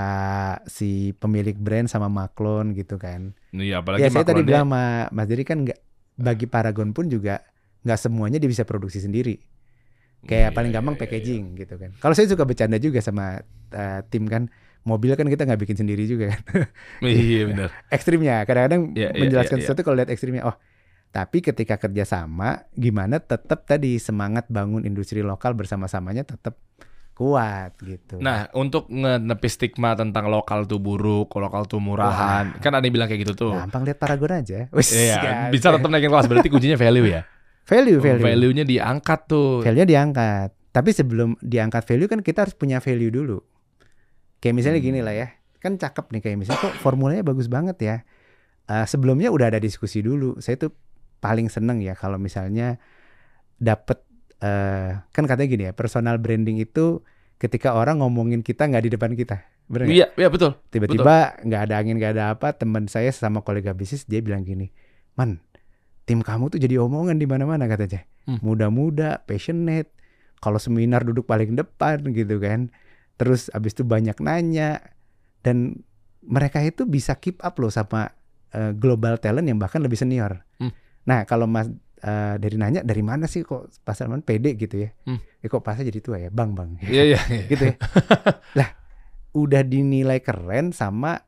si pemilik brand sama maklon gitu kan. Iya, apalagi ya saya tadi bilang sama Mas Diri kan nggak bagi Paragon pun juga nggak semuanya dia bisa produksi sendiri. Kayak Iya, paling iya, gampang iya, packaging gitu kan. Kalau saya suka bercanda juga sama uh, tim kan, mobil kan kita nggak bikin sendiri juga kan. Iya, benar. Ekstrimnya kadang-kadang Iya, iya, menjelaskan iya, iya. sesuatu kalau lihat ekstrimnya, oh tapi ketika kerjasama gimana tetap tadi semangat bangun industri lokal bersama-samanya tetap kuat gitu. Nah, untuk ngenepis stigma tentang lokal tuh buruk, lokal tuh murahan, kan ada yang bilang kayak gitu tuh. gampang lihat Paragon aja. Wis, Iya, kan. bisa tetap naikin kelas. Berarti kuncinya value ya. Value value. Value-nya diangkat tuh. Value-nya diangkat. Tapi sebelum diangkat value kan kita harus punya value dulu. Kayak misalnya Hmm. gini lah ya. kan cakep nih kayak misalnya kok formulanya bagus banget ya. Eh, sebelumnya udah ada diskusi dulu. Saya tuh paling seneng ya kalau misalnya dapet eh, kan katanya gini ya personal branding itu ketika orang ngomongin kita nggak di depan kita, bener? Iya, iya betul. Tiba-tiba nggak ada angin nggak ada apa, teman saya sama kolega bisnis dia bilang gini, man, tim kamu tuh jadi omongan di mana-mana katanya, Hmm. muda-muda, passionate, kalau seminar duduk paling depan gitu kan, terus abis itu banyak nanya dan mereka itu bisa keep up loh sama eh, global talent yang bahkan lebih senior. Hmm. Nah kalau mas eh, dari nanya dari mana sih kok Pak Salman pede gitu ya? Hmm. Eh kok pasnya jadi tua ya, bang bang. Iya, iya. iya. gitu ya. lah, udah dinilai keren sama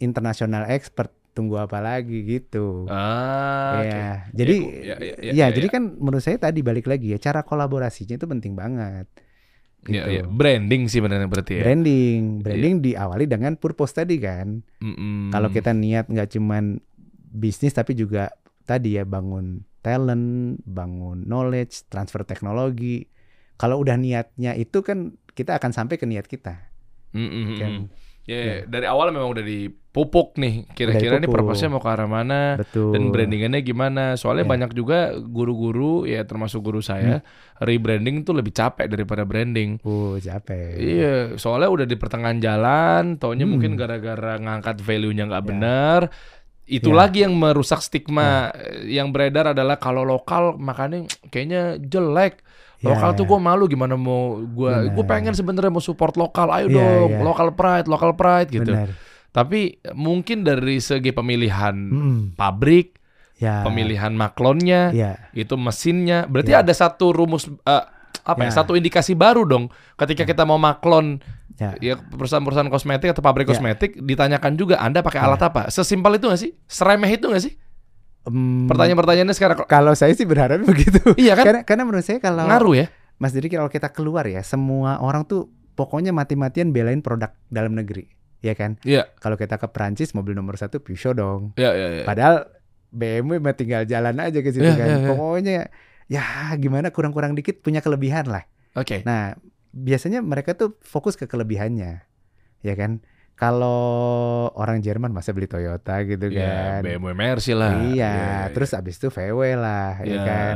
international expert. Tunggu apa lagi gitu. Ah, oke. ya, jadi Ya, ya, ya, ya, ya, jadi ya. kan menurut saya tadi balik lagi ya cara kolaborasinya itu penting banget. Iya, Gitu. iya. Branding sih benar berarti ya. Branding, branding diawali dengan purpose tadi kan. Mm-mm. Kalau kita niat nggak cuman bisnis tapi juga tadi ya bangun talent, bangun knowledge, transfer teknologi. Kalau udah niatnya itu kan kita akan sampai ke niat kita. Mm-mm. Kan. Ya, ya. dari awal memang udah dipupuk nih. Kira-kira dipupuk. purpose-nya mau ke arah mana Betul. dan brandingannya gimana. Soalnya Ya. banyak juga guru-guru ya termasuk guru saya, rebranding tuh lebih capek daripada branding. Uh, capek. Iya, soalnya udah di pertengahan jalan, taunya Hmm. mungkin gara-gara ngangkat value-nya nggak Ya. benar. Itu Ya. lagi yang merusak stigma yang beredar adalah kalau lokal makanya kayaknya jelek. Ya. Lokal tuh gue malu gimana mau gue gue pengen sebenarnya mau support lokal, ayo Iya, dong iya. local pride, local pride gitu. Benar. Tapi mungkin dari segi pemilihan Mm, pabrik, ya. pemilihan maklonnya, Ya. itu mesinnya, berarti Ya. ada satu rumus eh, apa ya? Ya. Satu indikasi baru dong ketika kita mau maklon Ya. ya perusahaan-perusahaan kosmetik atau pabrik Ya. kosmetik ditanyakan juga Anda pakai Ya. alat apa? Sesimpel itu nggak sih? Seremeh itu nggak sih? Em, Pertanyaan-pertanyaannya sekarang Kalau saya sih berharap begitu. Iya kan? Karena karena menurut saya kalau ngaruh ya? Mas Diri kalau kita keluar ya, semua orang tuh pokoknya mati-matian belain produk dalam negeri, ya kan? Iya. Kalau kita ke Prancis mobil nomor satu Peugeot dong. Iya, iya, iya. Padahal BMW mah tinggal jalan aja ke situ Iya, kan. iya, iya. Pokoknya ya gimana kurang-kurang dikit punya kelebihan lah. Oke. Nah, biasanya mereka tuh fokus ke kelebihannya. Ya kan? Kalau orang Jerman masa beli Toyota gitu Ya, kan. BMW Mercy lah. Iya, terus abis itu VW lah, ya Iya. kan.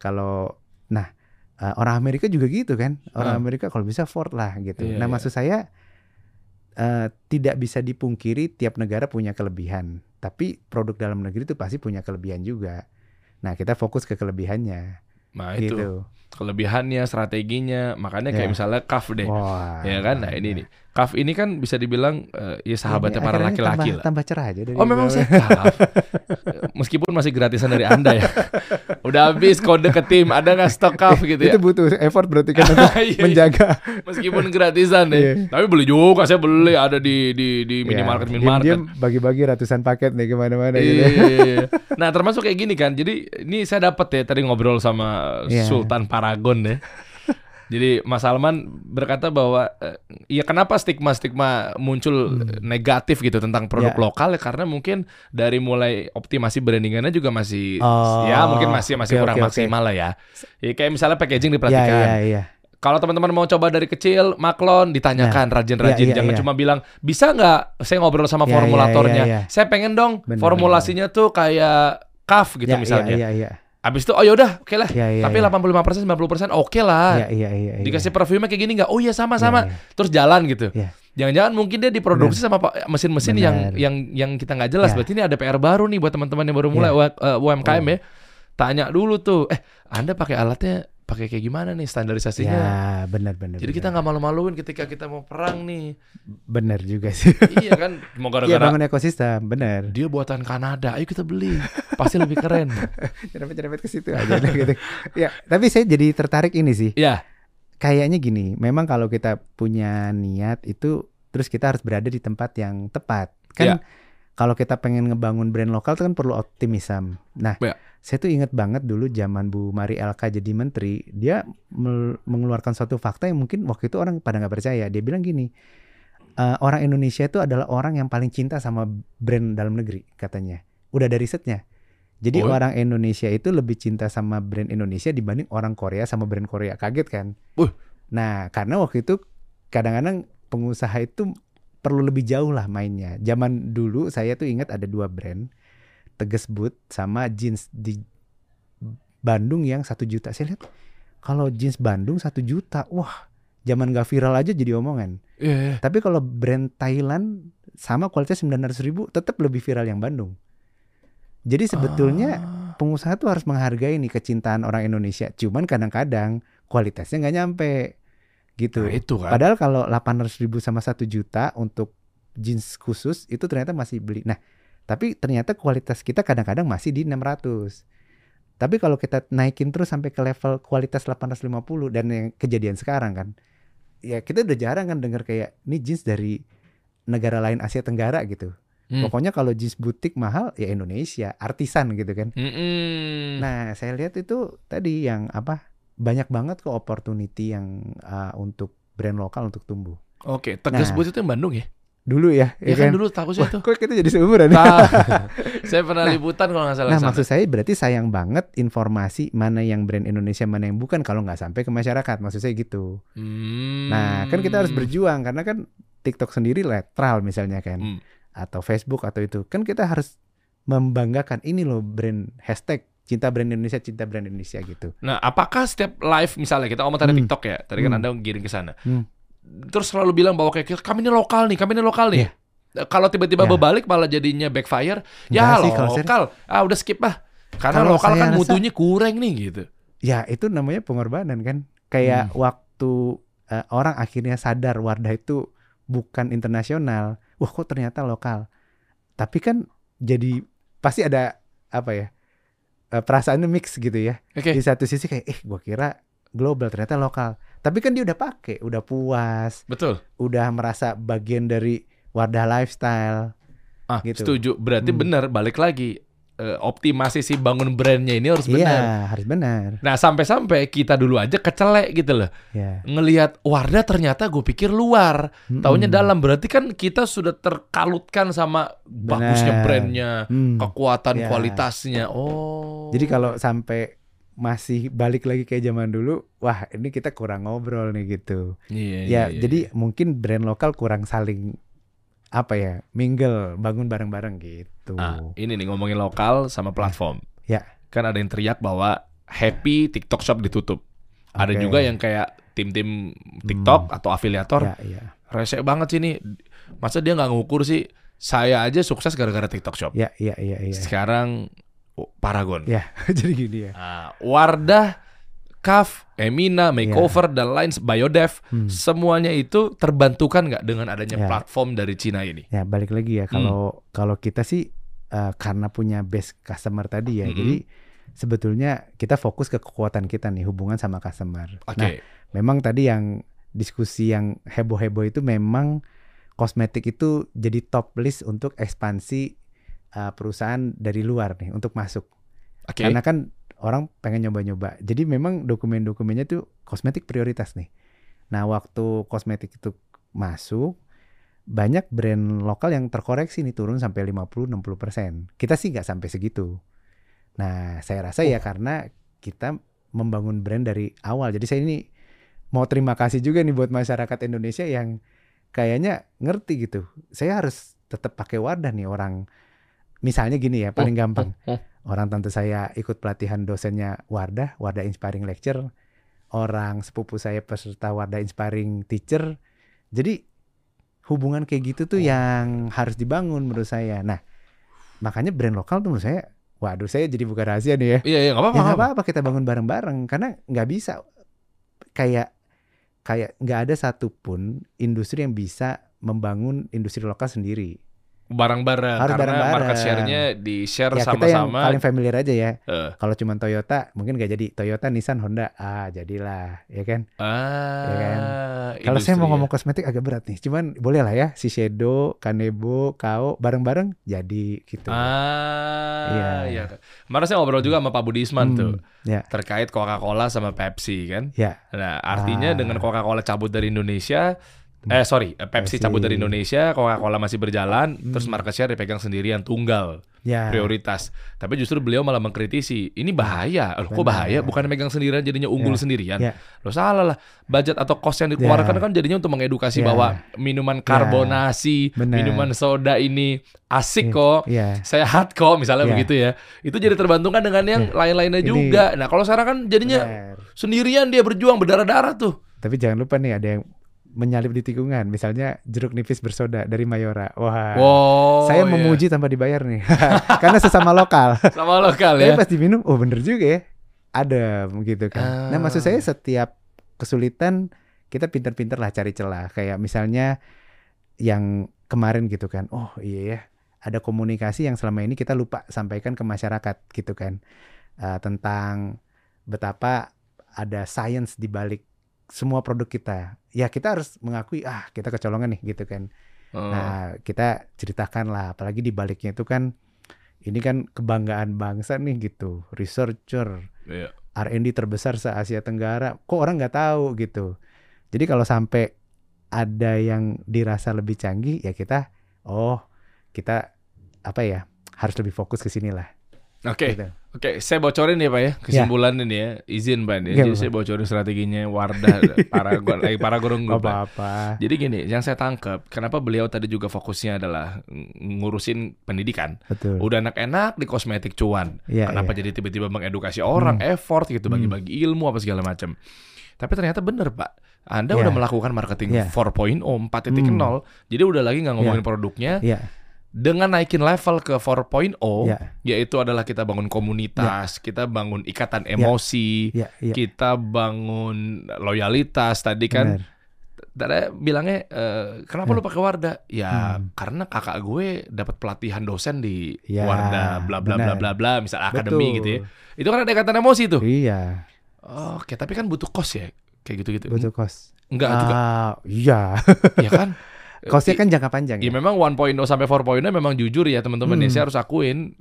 Kalau nah eh, orang Amerika juga gitu kan. Orang Ah. Amerika kalau bisa Ford lah gitu. Iya, nah, iya. maksud saya eh, tidak bisa dipungkiri tiap negara punya kelebihan, tapi produk dalam negeri itu pasti punya kelebihan juga. Nah, kita fokus ke kelebihannya Nah, itu gitu. Kelebihannya, strateginya. Makanya kayak Ya. misalnya CAF deh. Wah. Ya kan? Nah, ini nih. CAF ini kan bisa dibilang eh, ya sahabatnya Ini para laki-laki tambah, lah. Tambah cerah aja dari Oh memang saya CAF. Meskipun masih gratisan dari Anda ya. Udah habis kode ke tim, ada nggak stok CAF gitu ya? Itu butuh effort berarti kan Iya, iya. menjaga Meskipun gratisan deh. Iya. Tapi beli juga, saya beli ada di di di minimarket Ya, minimarket. diam-diam bagi-bagi ratusan paket nih ke mana-mana gitu. Iya, iya, iya. Nah termasuk kayak gini kan. Jadi ini saya dapat ya tadi ngobrol sama Iya. Sultan Paragon ya. Jadi Mas Salman berkata bahwa eh, ya kenapa stigma-stigma muncul eh, negatif gitu tentang produk Hmm. Ya. lokal ya karena mungkin dari mulai optimasi brandingannya juga masih Oh, ya mungkin masih masih oke, kurang oke. maksimal lah ya. Ya, Kayak misalnya packaging diperhatikan. iya, iya. Kalau teman-teman mau coba dari kecil, maklon ditanyakan rajin-rajin, Iya, iya, jangan iya. cuma bilang bisa nggak? Saya ngobrol sama Iya, iya, formulatornya. iya, iya. Saya pengen dong Benar, formulasinya tuh kayak kaf gitu Ya, misalnya. Iya, iya, iya. Abis itu oh yaudah, oke lah. Iya, iya, Tapi iya. 85% 90% oke lah. Iya, iya, iya, iya. Dikasih perfume kayak gini nggak? Oh iya sama-sama. Iya, iya. Terus jalan gitu. Iya. Jangan-jangan mungkin dia diproduksi sama pa- mesin-mesin yang yang yang kita nggak jelas. Ya. Berarti ini ada PR baru nih buat teman-teman yang baru mulai Ya. UMKM Oh. ya. Tanya dulu tuh, eh Anda pakai alatnya pakai kayak gimana nih standarisasinya? Ya, benar, benar. Jadi kita nggak malu-maluin ketika kita mau perang nih. benar juga sih. iya kan, mau Iya, gara-gara bangun ekosistem, benar. dia buatan Kanada, ayo kita beli, pasti lebih keren. Nyerempet-nyerempet ke situ aja deh, gitu. Ya, tapi saya jadi tertarik ini sih. Ya, Kayaknya gini, memang kalau kita punya niat itu terus kita harus berada di tempat yang tepat. Kan Ya. Kalau kita pengen ngebangun brand lokal itu kan perlu optimism. Nah, Ya. saya tuh inget banget dulu zaman Bu Mari LK jadi menteri, dia mengeluarkan suatu fakta yang mungkin waktu itu orang pada nggak percaya. Dia bilang gini, "Eh, orang Indonesia itu adalah orang yang paling cinta sama brand dalam negeri katanya. Udah ada risetnya. Jadi Oh. orang Indonesia itu lebih cinta sama brand Indonesia dibanding orang Korea sama brand Korea. Kaget kan? Wih. Nah, karena waktu itu kadang-kadang pengusaha itu perlu lebih jauh lah mainnya. Zaman dulu saya tuh ingat ada dua brand, Teges Boot sama jeans di Bandung yang satu juta. Saya lihat kalau jeans Bandung satu juta, wah zaman gak viral aja jadi omongan. Iya, iya. Tapi kalau brand Thailand sama kualitas 900 ribu tetap lebih viral yang Bandung. Jadi sebetulnya Ah. pengusaha tuh harus menghargai nih kecintaan orang Indonesia. Cuman kadang-kadang kualitasnya nggak nyampe gitu. Nah, itu kan. Padahal kalau 800 ribu sama 1 juta untuk jeans khusus itu ternyata masih beli. Nah, tapi ternyata kualitas kita kadang-kadang masih di 600. Tapi kalau kita naikin terus sampai ke level kualitas 850 dan yang kejadian sekarang kan, ya kita udah jarang kan dengar kayak ini jeans dari negara lain Asia Tenggara gitu. Hmm. Pokoknya kalau jeans butik mahal ya Indonesia, artisan gitu kan. Mm-mm. Nah, saya lihat itu tadi yang apa? Banyak banget kok opportunity yang uh, untuk brand lokal untuk tumbuh. Oke, Tegas Nah. Bus itu yang Bandung ya? Dulu ya, Ya kan dulu tahu saya Wah, tuh. kok kita jadi seumuran? Tahu. saya pernah liputan kalau nggak salah. Nah, sana. maksud saya berarti sayang banget informasi mana yang brand Indonesia, mana yang bukan kalau nggak sampai ke masyarakat. Maksud saya gitu. Hmm. Nah, kan kita harus berjuang karena kan TikTok sendiri netral misalnya kan, Hmm. atau Facebook atau itu, kan kita harus membanggakan ini loh brand hashtag cinta brand Indonesia, cinta brand Indonesia gitu. Nah, apakah setiap live misalnya kita ngomong tadi Hmm. TikTok ya, tadi kan Hmm. Anda giring ke sana. Hmm. Terus selalu bilang bahwa kayak kami ini lokal nih, kami ini lokal nih. Iya. Eh, Kalau tiba-tiba Ya. berbalik malah jadinya backfire, ya Enggak sih, kalau saya- lokal. Ah, udah skip ah. Karena Kalau lokal kan rasa- mutunya kurang nih gitu. Ya itu namanya pengorbanan kan. Kayak waktu eh, orang akhirnya sadar Wardah itu bukan internasional. Wah kok ternyata lokal. Tapi kan jadi pasti ada apa ya perasaannya mix gitu ya. Oke. Di satu sisi kayak eh gua kira global ternyata lokal. Tapi kan dia udah pakai, udah puas, Betul. udah merasa bagian dari Wardah lifestyle. Ah, Gitu. setuju. Berarti Hmm. benar balik lagi eh, optimasi si bangun brandnya ini harus Iya, benar. harus benar. Nah, sampai-sampai kita dulu aja kecelek gitu loh. Ya. Ngelihat Wardah ternyata gue pikir luar. Taunya Mm-mm. dalam berarti kan kita sudah terkalutkan sama bagusnya Benar. brandnya, Hmm. kekuatan Ya. kualitasnya. Oh. Jadi kalau sampai masih balik lagi kayak zaman dulu, wah ini kita kurang ngobrol nih gitu. Iya, iya, ya, iya, jadi iya. mungkin brand lokal kurang saling apa ya, mingle, bangun bareng-bareng gitu. Ah, ini nih ngomongin lokal sama platform. Ya. Kan ada yang teriak bahwa Happy TikTok Shop ditutup. Ada Oke. juga yang kayak tim-tim TikTok atau afiliator Ya, ya, rese banget sih ini. Masa dia nggak ngukur sih? Saya aja sukses gara-gara TikTok Shop. ya, ya, ya, ya. Sekarang oh, Paragon. Ya, jadi gini ya. Ah, Wardah, Kaf, Emina, Makeover dan lain Biodev, Hmm. semuanya itu terbantukan nggak dengan adanya Ya. platform dari Cina ini? Ya, balik lagi Hmm. ya kalau kalau kita sih eh, karena punya base customer tadi ya. Mm-mm. Jadi sebetulnya kita fokus ke kekuatan kita nih hubungan sama customer. Oke. Nah, memang tadi yang diskusi yang heboh-heboh itu memang kosmetik itu jadi top list untuk ekspansi uh, perusahaan dari luar nih untuk masuk. Oke. Karena kan orang pengen nyoba-nyoba. Jadi memang dokumen-dokumennya tuh kosmetik prioritas nih. Nah, waktu kosmetik itu masuk banyak brand lokal yang terkoreksi nih turun sampai 50-60%. Kita sih nggak sampai segitu. Nah, saya rasa ya karena kita membangun brand dari awal. Jadi saya ini mau terima kasih juga nih buat masyarakat Indonesia yang kayaknya ngerti gitu. Saya harus tetap pakai Wardah nih orang. Misalnya gini ya, paling gampang. Orang tante saya ikut pelatihan dosennya Wardah, Wardah Inspiring Lecture. Orang sepupu saya peserta Wardah Inspiring Teacher. Jadi hubungan kayak gitu tuh Oh. yang harus dibangun menurut saya. Nah, makanya brand lokal tuh menurut saya, waduh saya jadi buka rahasia nih ya. Iya, iya, apa-apa. Ya apa-apa kita bangun bareng-bareng karena nggak bisa kayak kayak nggak ada satupun industri yang bisa membangun industri lokal sendiri. Barang-barang. Harus karena barang-barang. market share-nya di-share Ya kita yang sama-sama. paling familiar aja ya. Eh. Kalau cuma Toyota mungkin nggak jadi Toyota, Nissan, Honda, ah jadilah, ya kan? Ah, Ya kan? Kalau saya mau industri ngomong kosmetik agak berat nih, cuman boleh lah ya, Shiseido, Kanebo, Kao, bareng-bareng jadi gitu. Ah, Iya. iya. Kemarin saya ngobrol juga sama Pak Budi Isman Hmm, tuh Ya, terkait Coca-Cola sama Pepsi kan. ya, Nah, artinya Ah. dengan Coca-Cola cabut dari Indonesia, Eh sorry, eh, Pepsi Pepsi. cabut dari Indonesia, Coca-Cola masih berjalan, Hmm. terus market share dipegang sendirian tunggal Ya. prioritas. Tapi justru beliau malah mengkritisi, ini bahaya. Loh, kok bahaya? Bukan megang sendirian jadinya unggul Ya. sendirian. Ya. Lo salah lah. Budget atau cost yang dikeluarkan Ya. kan jadinya untuk mengedukasi Ya. bahwa minuman karbonasi, Benar. minuman soda ini asik Iya. kok. Iya. Sehat kok misalnya Ya. begitu ya. Itu jadi terbantungkan dengan yang lain-lainnya Ini- juga. Nah, kalau sekarang kan jadinya Benar. sendirian dia berjuang berdarah-darah tuh. Tapi jangan lupa nih ada yang menyalip di tikungan. Misalnya jeruk nipis bersoda dari Mayora. Wah. Wow. saya iya. memuji tanpa dibayar nih. Karena sesama lokal. sama lokal Tapi ya. pas diminum, oh bener juga ya. Ada gitu kan. Nah Ah. maksud saya setiap kesulitan kita pinter-pinter lah cari celah. Kayak misalnya yang kemarin gitu kan. Oh iya ya. Ada komunikasi yang selama ini kita lupa sampaikan ke masyarakat gitu kan. Eh, tentang betapa ada science di balik semua produk kita. Ya kita harus mengakui ah kita kecolongan nih gitu kan. Oh. Nah, kita ceritakan lah, apalagi di baliknya itu kan ini kan kebanggaan bangsa nih gitu, researcher, Iya. R&D terbesar se Asia Tenggara, kok orang nggak tahu gitu. Jadi kalau sampai ada yang dirasa lebih canggih, ya kita, oh kita apa ya, harus lebih fokus ke sini lah. Oke, Gitu. Oke, saya bocorin ya Pak ya kesimpulan ini ya, izin Pak. Ya. Jadi saya bocorin strateginya Wardah para lagi para gurung Gak apa-apa. Jadi gini, yang saya tangkap, kenapa beliau tadi juga fokusnya adalah ng- ngurusin pendidikan. Betul. Udah enak-enak di kosmetik cuan. Iya, kenapa iya. jadi tiba-tiba mengedukasi orang, effort gitu, bagi-bagi ilmu apa segala macam. Tapi ternyata bener Pak, Anda Iya. udah melakukan marketing Iya. 4.0, 4.0, jadi udah lagi nggak ngomongin produknya, Iya, dengan naikin level ke 4.0, iya, yaitu adalah kita bangun komunitas, kita bangun ikatan emosi, iya, iya. kita bangun loyalitas. Tadi kan Benar. tadi bilangnya eh, kenapa lu pakai Wardah? Ya Hmm. karena kakak gue dapat pelatihan dosen di Ya, Wardah bla bla bla bla bla, misal akademi gitu ya. Itu kan ada ikatan emosi tuh. Iya, Oke, tapi kan butuh kos ya. Kayak gitu-gitu. butuh kos. Enggak juga. Ah, iya. ya kan? Kosnya kan jangka panjang Ya ya. memang 1.0 sampai 4.0 memang jujur ya teman-teman ya Hmm. saya harus akuin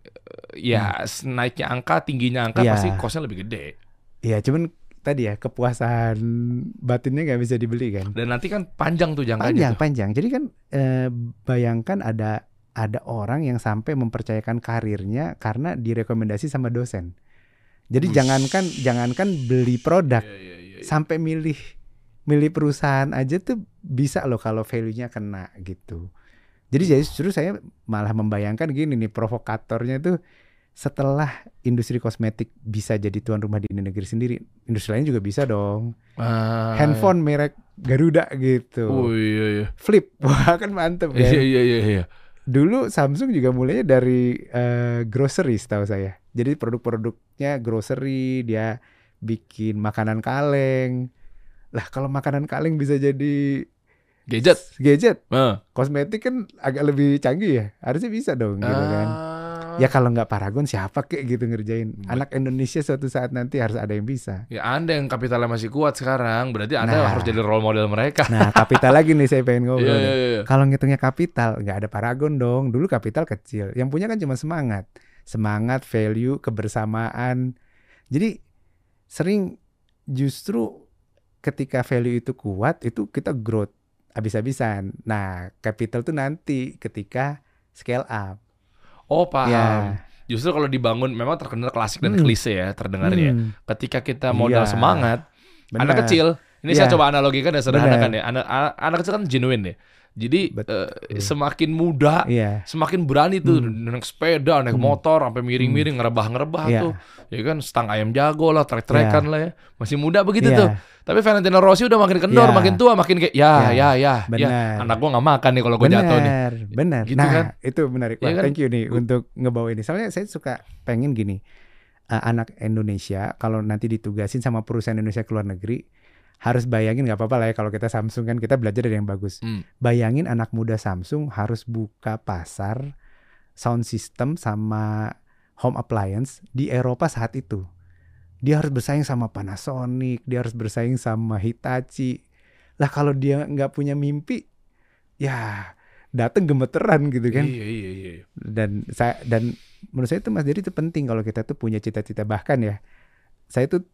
eh, ya naiknya angka tingginya angka Iya. pasti kosnya lebih gede Iya, cuman tadi ya kepuasan batinnya nggak bisa dibeli kan. dan nanti kan panjang tuh jangkanya Panjang, tuh. panjang. Jadi kan eh, bayangkan ada ada orang yang sampai mempercayakan karirnya karena direkomendasi sama dosen. Jadi Ush. jangankan jangankan beli produk, Iya, iya, iya, iya. sampai milih milih perusahaan aja tuh bisa loh kalau value-nya kena gitu. Jadi jadi justru saya malah membayangkan gini nih provokatornya tuh setelah industri kosmetik bisa jadi tuan rumah di negeri sendiri, industri lain juga bisa dong. Ah, Handphone merek Garuda gitu. Oh iya iya. Flip, wah kan mantep kan. Iya iya iya iya. Dulu Samsung juga mulainya dari eh, grocery setahu saya. Jadi produk-produknya grocery, dia bikin makanan kaleng. Lah kalau makanan kaleng bisa jadi Gadget. gadget, Ah. kosmetik kan agak lebih canggih ya. Harusnya bisa dong gitu kan. Ah. Ya kalau nggak Paragon siapa kek gitu ngerjain. Anak Indonesia suatu saat nanti harus ada yang bisa. Ya Anda yang kapitalnya masih kuat sekarang, berarti Anda Nah. harus jadi role model mereka. Nah kapital lagi nih saya pengen ngobrol. Nih. iya iya. Kalau ngitungnya kapital, nggak ada Paragon dong. Dulu kapital kecil. Yang punya kan cuma semangat. Semangat, value, kebersamaan. Jadi sering justru ketika value itu kuat, itu kita growth habis-habisan. Nah, capital tuh nanti ketika scale up. Oh paham. Ya. Justru kalau dibangun memang terkenal klasik dan Hmm. klise ya terdengarnya. Hmm, Ketika kita modal Iya. semangat, anak benar. kecil. Ini Iya. saya coba analogikan dan sederhanakan ya. Anak, anak anak kecil kan genuine ya. Jadi Betul. eh, semakin muda, Iya. semakin berani tuh Hmm. naik sepeda, naik Hmm. motor, sampai miring-miring, ngerebah-ngerebah Iya. tuh. Ya kan, stang ayam jago lah, trek-trekan lah ya. Masih muda begitu Iya. tuh. Tapi Valentino Rossi udah makin kendor, Iya. makin tua, makin kayak ya, Iya. ya, ya, ya. Benar. Anak gua nggak makan nih kalau gua jatuh nih. Benar. Gitu nah, kan? itu menarik. Iya Wah, kan? thank you nih untuk ngebawa ini. Soalnya saya suka pengen gini. eh, anak Indonesia kalau nanti ditugasin sama perusahaan Indonesia ke luar negeri harus bayangin nggak apa-apa lah ya kalau kita Samsung kan kita belajar dari yang bagus. Hmm. Bayangin anak muda Samsung harus buka pasar sound system sama home appliance di Eropa saat itu. Dia harus bersaing sama Panasonic, dia harus bersaing sama Hitachi. Lah kalau dia nggak punya mimpi, ya dateng gemeteran gitu kan. Iya, iya, iya. Dan saya dan menurut saya itu Mas Dedi itu penting kalau kita tuh punya cita-cita bahkan ya. Saya tuh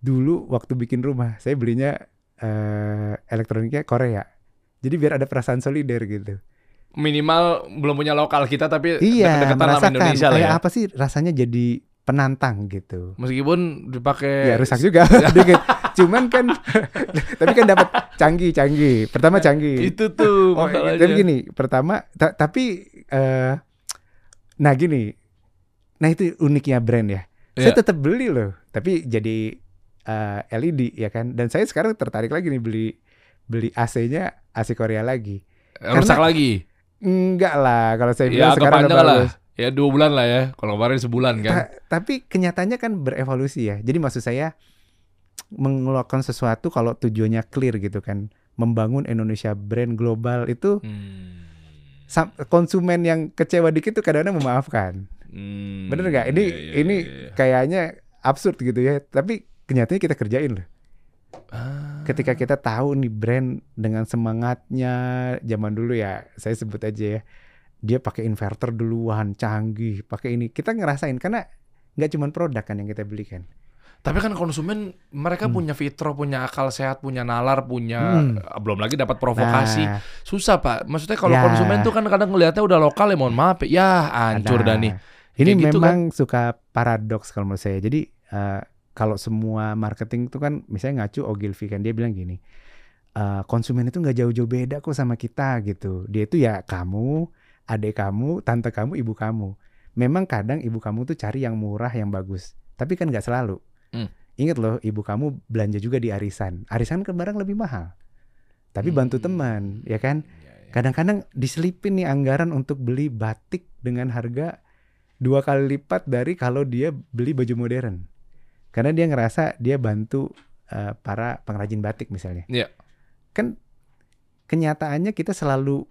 dulu waktu bikin rumah, saya belinya eh, elektroniknya Korea. Jadi biar ada perasaan solider gitu. Minimal belum punya lokal kita tapi Iya, sama merasakan Indonesia lah kayak ya. apa sih rasanya jadi penantang gitu. Meskipun dipakai Ya rusak juga dikit. Cuman kan tapi kan dapat canggih-canggih. Pertama canggih. itu tuh Oh, masalahnya. tapi gini, pertama ta- tapi eh nah gini. Nah itu uniknya brand ya. Saya Iya. tetap beli loh, tapi jadi eh, LED ya kan. Dan saya sekarang tertarik lagi nih beli beli AC-nya AC Korea lagi. rusak lagi. Enggak lah, kalau saya Ya bilang agak sekarang udah lah. bagus. Ya dua bulan lah ya. Kalau kemarin sebulan kan. Ta- tapi kenyataannya kan berevolusi ya. Jadi maksud saya mengeluarkan sesuatu kalau tujuannya clear gitu kan, membangun Indonesia brand global itu Hmm. konsumen yang kecewa dikit tuh kadang-kadang memaafkan. Hmm, Bener nggak? Ini iya, iya, ini iya, iya. kayaknya absurd gitu ya. Tapi kenyataannya kita kerjain loh. Ah. Ketika kita tahu nih brand dengan semangatnya zaman dulu ya, saya sebut aja ya. Dia pakai inverter duluan, canggih, pakai ini. Kita ngerasain karena nggak cuma produk kan yang kita beli kan. Tapi kan konsumen mereka Hmm. punya fitro, punya akal sehat, punya nalar, punya Hmm. belum lagi dapat provokasi. Nah, Susah pak. Maksudnya kalau Ya. konsumen tuh kan kadang ngelihatnya udah lokal ya mohon maaf ya, hancur dah nih. Ini Kayak gitu memang suka paradoks kalau menurut saya. Jadi eh, kalau semua marketing itu kan misalnya ngacu Ogilvy kan dia bilang gini, eh, konsumen itu nggak jauh-jauh beda kok sama kita gitu. Dia itu ya kamu, adik kamu, tante kamu, ibu kamu. Memang kadang ibu kamu tuh cari yang murah, yang bagus. Tapi kan nggak selalu. Hmm. Ingat loh, ibu kamu belanja juga di arisan. Arisan kan barang lebih mahal. Tapi bantu Hmm. teman, ya kan? Kadang-kadang diselipin nih anggaran untuk beli batik dengan harga dua kali lipat dari kalau dia beli baju modern. Karena dia ngerasa dia bantu eh, para pengrajin batik misalnya. Iya. Kan kenyataannya kita selalu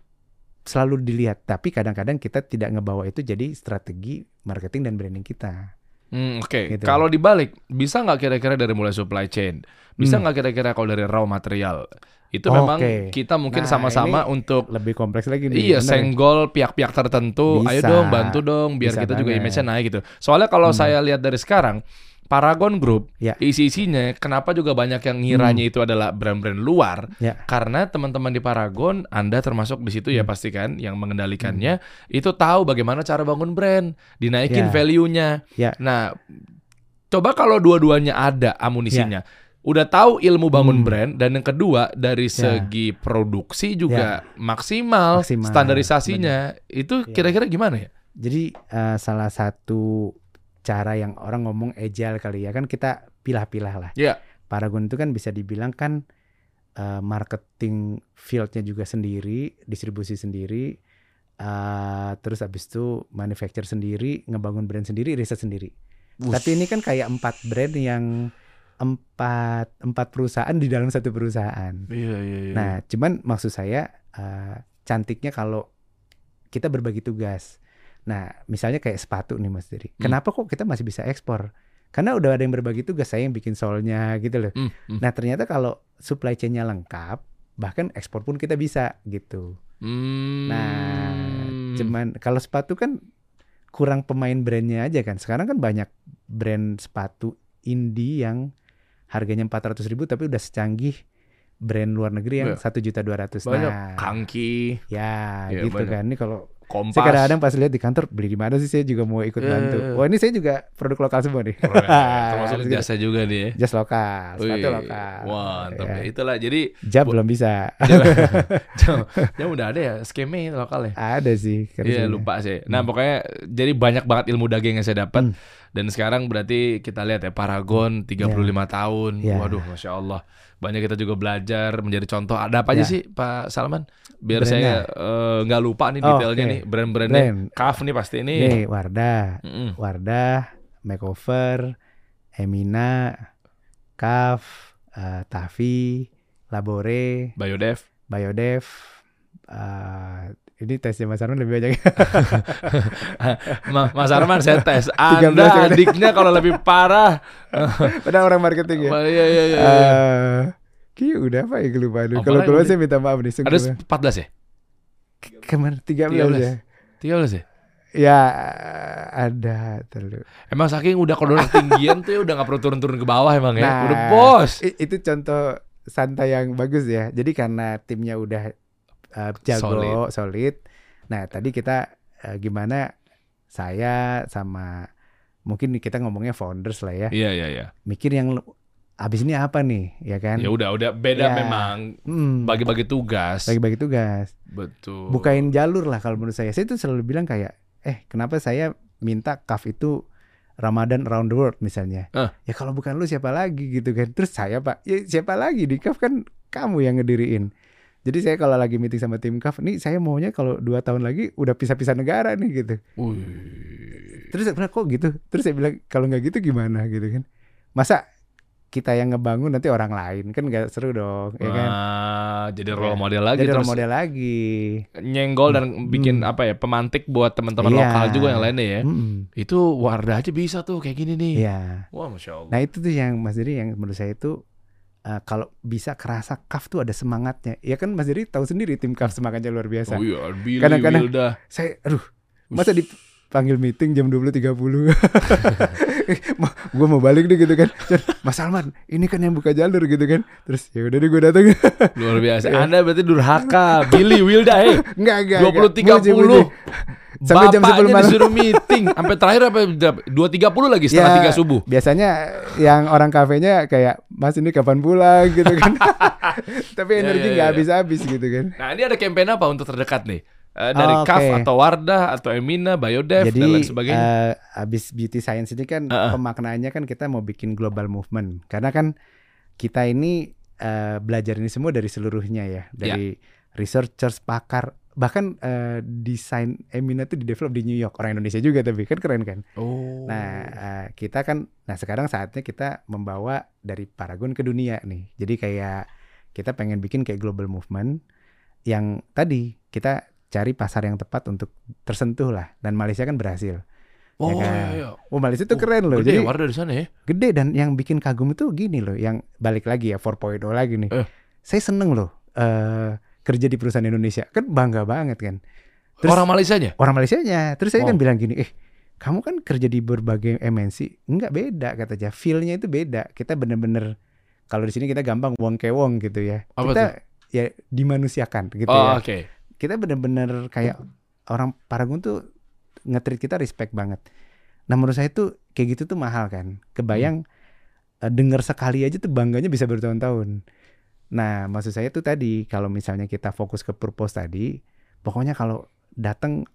selalu dilihat, tapi kadang-kadang kita tidak ngebawa itu jadi strategi marketing dan branding kita. Hmm, Oke, Gitu. kalau dibalik bisa nggak kira-kira dari mulai supply chain, bisa Hmm. nggak kira-kira kalau dari raw material itu Oke. memang kita mungkin Nah, sama-sama untuk Lebih kompleks lagi nih. Iya, bener senggol pihak-pihak tertentu. Ayo Bisa. dong, bantu dong, biar Bisa kita juga banget. image-nya naik gitu. Soalnya kalau Hmm. saya lihat dari sekarang, Paragon Group, Ya. isi-isinya, kenapa juga banyak yang ngiranya itu adalah brand-brand luar? Ya. Karena teman-teman di Paragon, Anda termasuk di situ ya Hmm. pasti kan, yang mengendalikannya, itu tahu bagaimana cara bangun brand, dinaikin Ya. value-nya. Ya. Nah, coba kalau dua-duanya ada amunisinya. Udah tahu ilmu bangun Hmm. brand dan yang kedua dari Ya. segi produksi juga maksimal, Maksimal, standarisasinya itu Ya. kira-kira gimana ya? Jadi eh, salah satu cara yang orang ngomong agile kali ya kan kita pilah-pilah lah. Iya. Paragon itu kan bisa dibilang kan eh, marketing fieldnya juga sendiri, distribusi sendiri, eh, terus habis itu manufacture sendiri, ngebangun brand sendiri, riset sendiri. Tapi ini kan kayak empat brand yang empat empat perusahaan di dalam satu perusahaan. Iya iya iya. Nah, cuman maksud saya eh, cantiknya kalau kita berbagi tugas. Nah, misalnya kayak sepatu nih Mas Diri. Hmm. Kenapa kok kita masih bisa ekspor? Karena udah ada yang berbagi tugas, saya yang bikin solnya gitu loh. Hmm, hmm. Nah, ternyata kalau supply chain-nya lengkap, bahkan ekspor pun kita bisa gitu. Hmm. Nah, cuman kalau sepatu kan kurang pemain brandnya aja kan. Sekarang kan banyak brand sepatu indie yang harganya 400 ribu tapi udah secanggih brand luar negeri yang Iya. satu juta dua ratus. banyak Nah, Kangki, ya Iya, gitu banyak. kan. Ini kalau Kompas. saya kadang-kadang pas lihat di kantor beli di mana sih saya juga mau ikut Iya, bantu. iya, iya. Wah ini saya juga produk lokal semua nih. Termasuk jasa juga nih ya. Jas lokal, sepatu lokal. Wah, mantap Ya. ya. Itulah jadi Bu- belum bisa. ya udah ada ya skema lokal ya. Ada sih. Iya lupa sih. Nah pokoknya jadi banyak banget ilmu daging yang saya dapat. Hmm. Dan sekarang berarti kita lihat ya Paragon 35 tahun. Ya. Waduh Masya Allah. Banyak kita juga belajar menjadi contoh. Ada apa aja Ya. sih Pak Salman? Biar Brandnya. saya eh, nggak lupa nih Oh, detailnya oke. nih. Brand-brandnya. Brand. Kaf nih pasti nih. Nih Wardah, Mm-mm. Wardah, Makeover, Emina, Kaf, eh, Tafi, Labore, Biodev. Biodev. eh, ini tesnya Mas Arman lebih banyak. Ma- Mas Arman saya tes. 13. Anda adiknya kalau lebih parah. Padahal orang marketing ya. Wah, Iya iya iya. iya. Eh, Ki udah apa ya kelupaan. Apalagi Kalau keluar saya minta maaf nih. Ada sungguh. 14 ya? Ke mana 13 ya? 13 ya? Ya ada terlalu. Emang saking udah kalau tinggian tuh ya udah gak perlu turun-turun ke bawah emang ya. Nah, Udah bos. Itu contoh santai yang bagus ya. Jadi karena timnya udah uh, jago, solid. Nah, tadi kita uh, gimana saya sama mungkin kita ngomongnya founders lah ya. Iya iya iya. Mikir yang abis ini apa nih, ya kan? Ya udah udah beda Ya. memang Hmm, bagi-bagi tugas. bagi-bagi tugas. Betul. Bukain jalur lah kalau menurut saya. Saya tuh selalu bilang kayak, eh kenapa saya minta kaf itu Ramadan around the world misalnya. Ah. Ya kalau bukan lu siapa lagi gitu kan. Terus saya pak, ya siapa lagi di kaf kan kamu yang ngediriin. Jadi saya kalau lagi meeting sama tim kaf, nih saya maunya kalau dua tahun lagi udah pisah-pisah negara nih gitu. Wih. Terus saya bilang kok gitu. Terus saya bilang kalau nggak gitu gimana gitu kan. Masa kita yang ngebangun nanti orang lain kan nggak seru dong, ya kan. Ah, jadi role model lagi Jadi terus role model lagi. nyenggol dan bikin Hmm. apa ya pemantik buat teman-teman Iya. lokal juga yang lainnya ya. Mm-mm. Itu Wardah aja bisa tuh kayak gini nih. Iya. Wah, masya Allah. Nah itu tuh yang Mas Diri yang menurut saya itu eh, kalau bisa kerasa kaf tuh ada semangatnya. Ya kan Mas Diri tahu sendiri tim kaf semangatnya luar biasa. oh iya, Billy Kadang-kadang- Wilda. Saya aduh masa dipanggil meeting jam 20.30 gue mau balik deh gitu kan Mas Salman ini kan yang buka jalur gitu kan terus ya udah deh gue datang Luar biasa. Anda berarti durhaka. Billy Wilda eh. enggak enggak 20 30. Sampai jam 10 Bapaknya malam. disuruh meeting sampai terakhir apa 2.30 lagi setelah Ya, 3 subuh. biasanya yang orang kafenya kayak Mas ini kapan pulang gitu kan tapi Ya, energi ya, nggak ya. habis-habis gitu kan Nah, ini ada campaign apa untuk terdekat nih? Eh, dari Oh, KAF oke. atau Wardah atau Emina, Biodev Jadi dan lain sebagainya. eh, abis beauty science ini kan Uh-uh. pemaknaannya kan kita mau bikin global movement karena kan kita ini eh, belajar ini semua dari seluruhnya ya dari researchers pakar bahkan eh, desain Emina tuh di develop di New York orang Indonesia juga tapi kan keren kan oh. nah eh, kita kan nah sekarang saatnya kita membawa dari Paragon ke dunia nih jadi kayak kita pengen bikin kayak global movement yang tadi kita cari pasar yang tepat untuk tersentuh lah dan Malaysia kan berhasil oh, ya kan? iya, iya. Oh Malaysia tuh Oh, keren loh. Gede Jadi ya sana ya. gede dan yang bikin kagum itu gini loh, yang balik lagi ya 4.0 lagi nih. Eh. Saya seneng loh eh kerja di perusahaan Indonesia. Kan bangga banget kan. Terus- Orang Malaysianya? Orang Malaysianya. Terus saya kan Wow. bilang gini, "Eh, kamu kan kerja di berbagai MNC." Enggak beda katanya. Feel-nya itu beda. Kita bener-bener kalau di sini kita gampang wong ke wong gitu ya. Apa kita ya dimanusiakan gitu oh, ya. oke. Kita bener-bener kayak orang Paragon tuh nge-treat kita respect banget. Nah menurut saya tuh kayak gitu tuh mahal kan. Kebayang Hmm. eh, denger sekali aja tuh bangganya bisa bertahun-tahun. Nah maksud saya tuh tadi kalau misalnya kita fokus ke purpose tadi, pokoknya kalau datang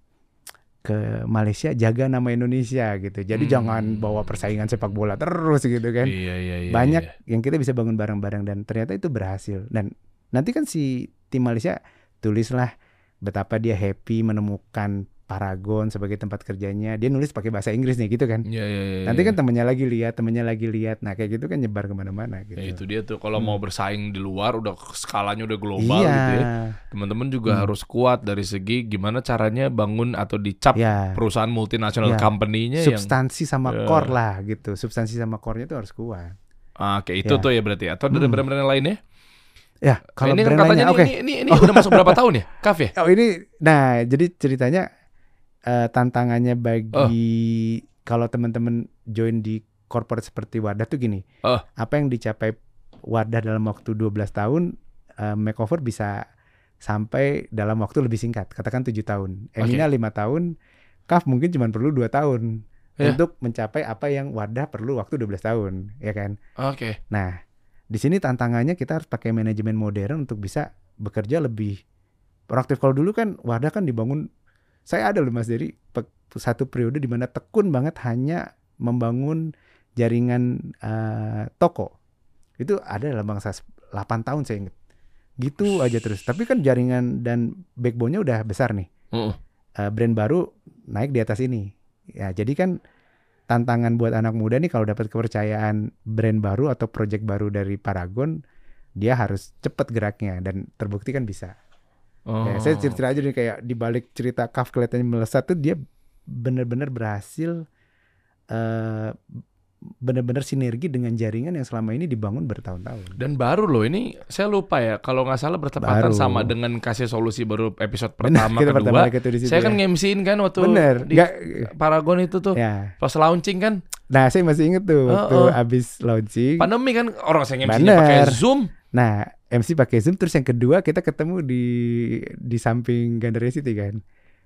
ke Malaysia jaga nama Indonesia gitu. Jadi Hmm. jangan bawa persaingan sepak bola terus gitu kan. Iya, iya, iya. Banyak iya. yang kita bisa bangun bareng-bareng dan ternyata itu berhasil. Dan nanti kan si tim Malaysia tulislah betapa dia happy menemukan Paragon sebagai tempat kerjanya. Dia nulis pakai bahasa Inggris nih gitu kan. Iya, iya, iya. Nanti iya. kan temennya lagi lihat, temennya lagi lihat. Nah kayak gitu kan nyebar ke mana-mana gitu. Ya, itu dia tuh kalau Hmm. mau bersaing di luar udah skalanya udah global iya, gitu ya. Teman-teman juga Hmm. harus kuat dari segi gimana caranya bangun atau dicap ya. perusahaan multinasional Ya. company-nya yang Substansi sama Ya. core lah gitu. Substansi sama core-nya tuh harus kuat. Ah, Oke, itu Ya. tuh ya berarti atau ada Hmm. brand-brand yang lainnya? Ya kalau ini kan brand katanya lainnya, oke. ini, ini, ini udah masuk berapa tahun ya? Kaf ya? Oh ini, nah jadi ceritanya eh, tantangannya bagi Oh. kalau teman-teman join di corporate seperti Wadah tuh gini, Oh. apa yang dicapai Wadah dalam waktu 12 tahun, eh, makeover bisa sampai dalam waktu lebih singkat, katakan tujuh tahun. Emina lima tahun, Kaf mungkin cuma perlu dua tahun Ya. untuk mencapai apa yang Wadah perlu waktu 12 tahun, ya kan? Oke. Nah, di sini tantangannya kita harus pakai manajemen modern untuk bisa bekerja lebih proaktif. Kalau dulu kan Wadah kan dibangun, saya ada loh Mas Dery, satu periode di mana tekun banget hanya membangun jaringan eh, toko. Itu ada dalam bangsa 8 tahun saya ingat. Gitu aja terus. Tapi kan jaringan dan backbone-nya udah besar nih. Heeh. Eh, brand baru naik di atas ini. Ya, jadi kan tantangan buat anak muda nih kalau dapat kepercayaan brand baru atau project baru dari Paragon, dia harus cepet geraknya dan terbukti kan bisa. Oh. Ya, saya cerita aja nih kayak di balik cerita Kaf kelihatannya melesat tuh dia benar-benar berhasil eh benar-benar sinergi dengan jaringan yang selama ini dibangun bertahun-tahun. Dan baru loh ini saya lupa ya kalau nggak salah bertepatan Baru. sama dengan kasih solusi baru episode pertama kita pertama kedua. kali ketemu di situ Saya ya. kan ngemsiin kan waktu Bener, di nggak Paragon itu tuh ya. pas launching kan Nah, saya masih inget tuh Oh, waktu oh. abis launching. pandemi kan orang saya ngemsinya pakai. Zoom. Nah, MC pakai Zoom terus yang kedua kita ketemu di di samping Gandaria City kan.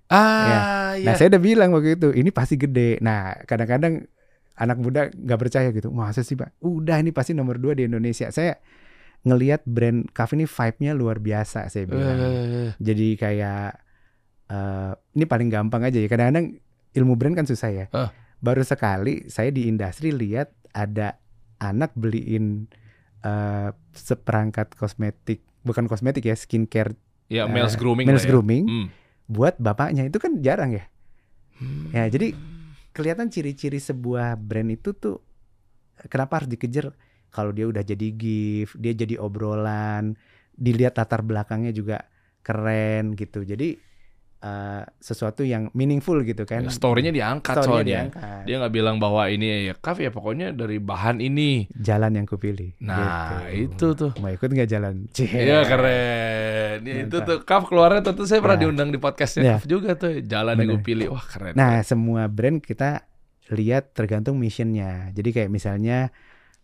Ah, Nah, iya. saya udah bilang waktu itu ini pasti gede. Nah, kadang-kadang anak muda nggak percaya gitu. Masa sih, Pak? Udah ini pasti nomor dua di Indonesia. Saya ngelihat brand cafe ini vibe-nya luar biasa saya bilang. Eh, Jadi kayak eh ini paling gampang aja ya. Kadang-kadang ilmu brand kan susah ya. Ah. Baru sekali saya di industri lihat ada anak beliin eh seperangkat kosmetik, bukan kosmetik ya, skincare ya, Eh, males grooming. males ya. grooming Hmm. buat bapaknya. Itu kan jarang ya. Hmm. Ya, jadi kelihatan ciri-ciri sebuah brand itu tuh kenapa harus dikejar kalau dia udah jadi gift, dia jadi obrolan, dilihat latar belakangnya juga keren gitu. Jadi eh, sesuatu yang meaningful gitu kan. Ya, story-nya diangkat Story-nya soalnya. diangkat. Dia nggak bilang bahwa ini ya kaf ya pokoknya dari bahan ini. Jalan yang kupilih. Nah, gitu. itu tuh. Mau ikut nggak jalan? Iya keren. Ya, itu tuh Kaf keluarnya tuh, tuh saya pernah Nah. diundang di podcastnya Ya. Kaf juga tuh. Jalan yang Bener. pilih. Wah keren. Nah, semua brand kita lihat tergantung missionnya. Jadi kayak misalnya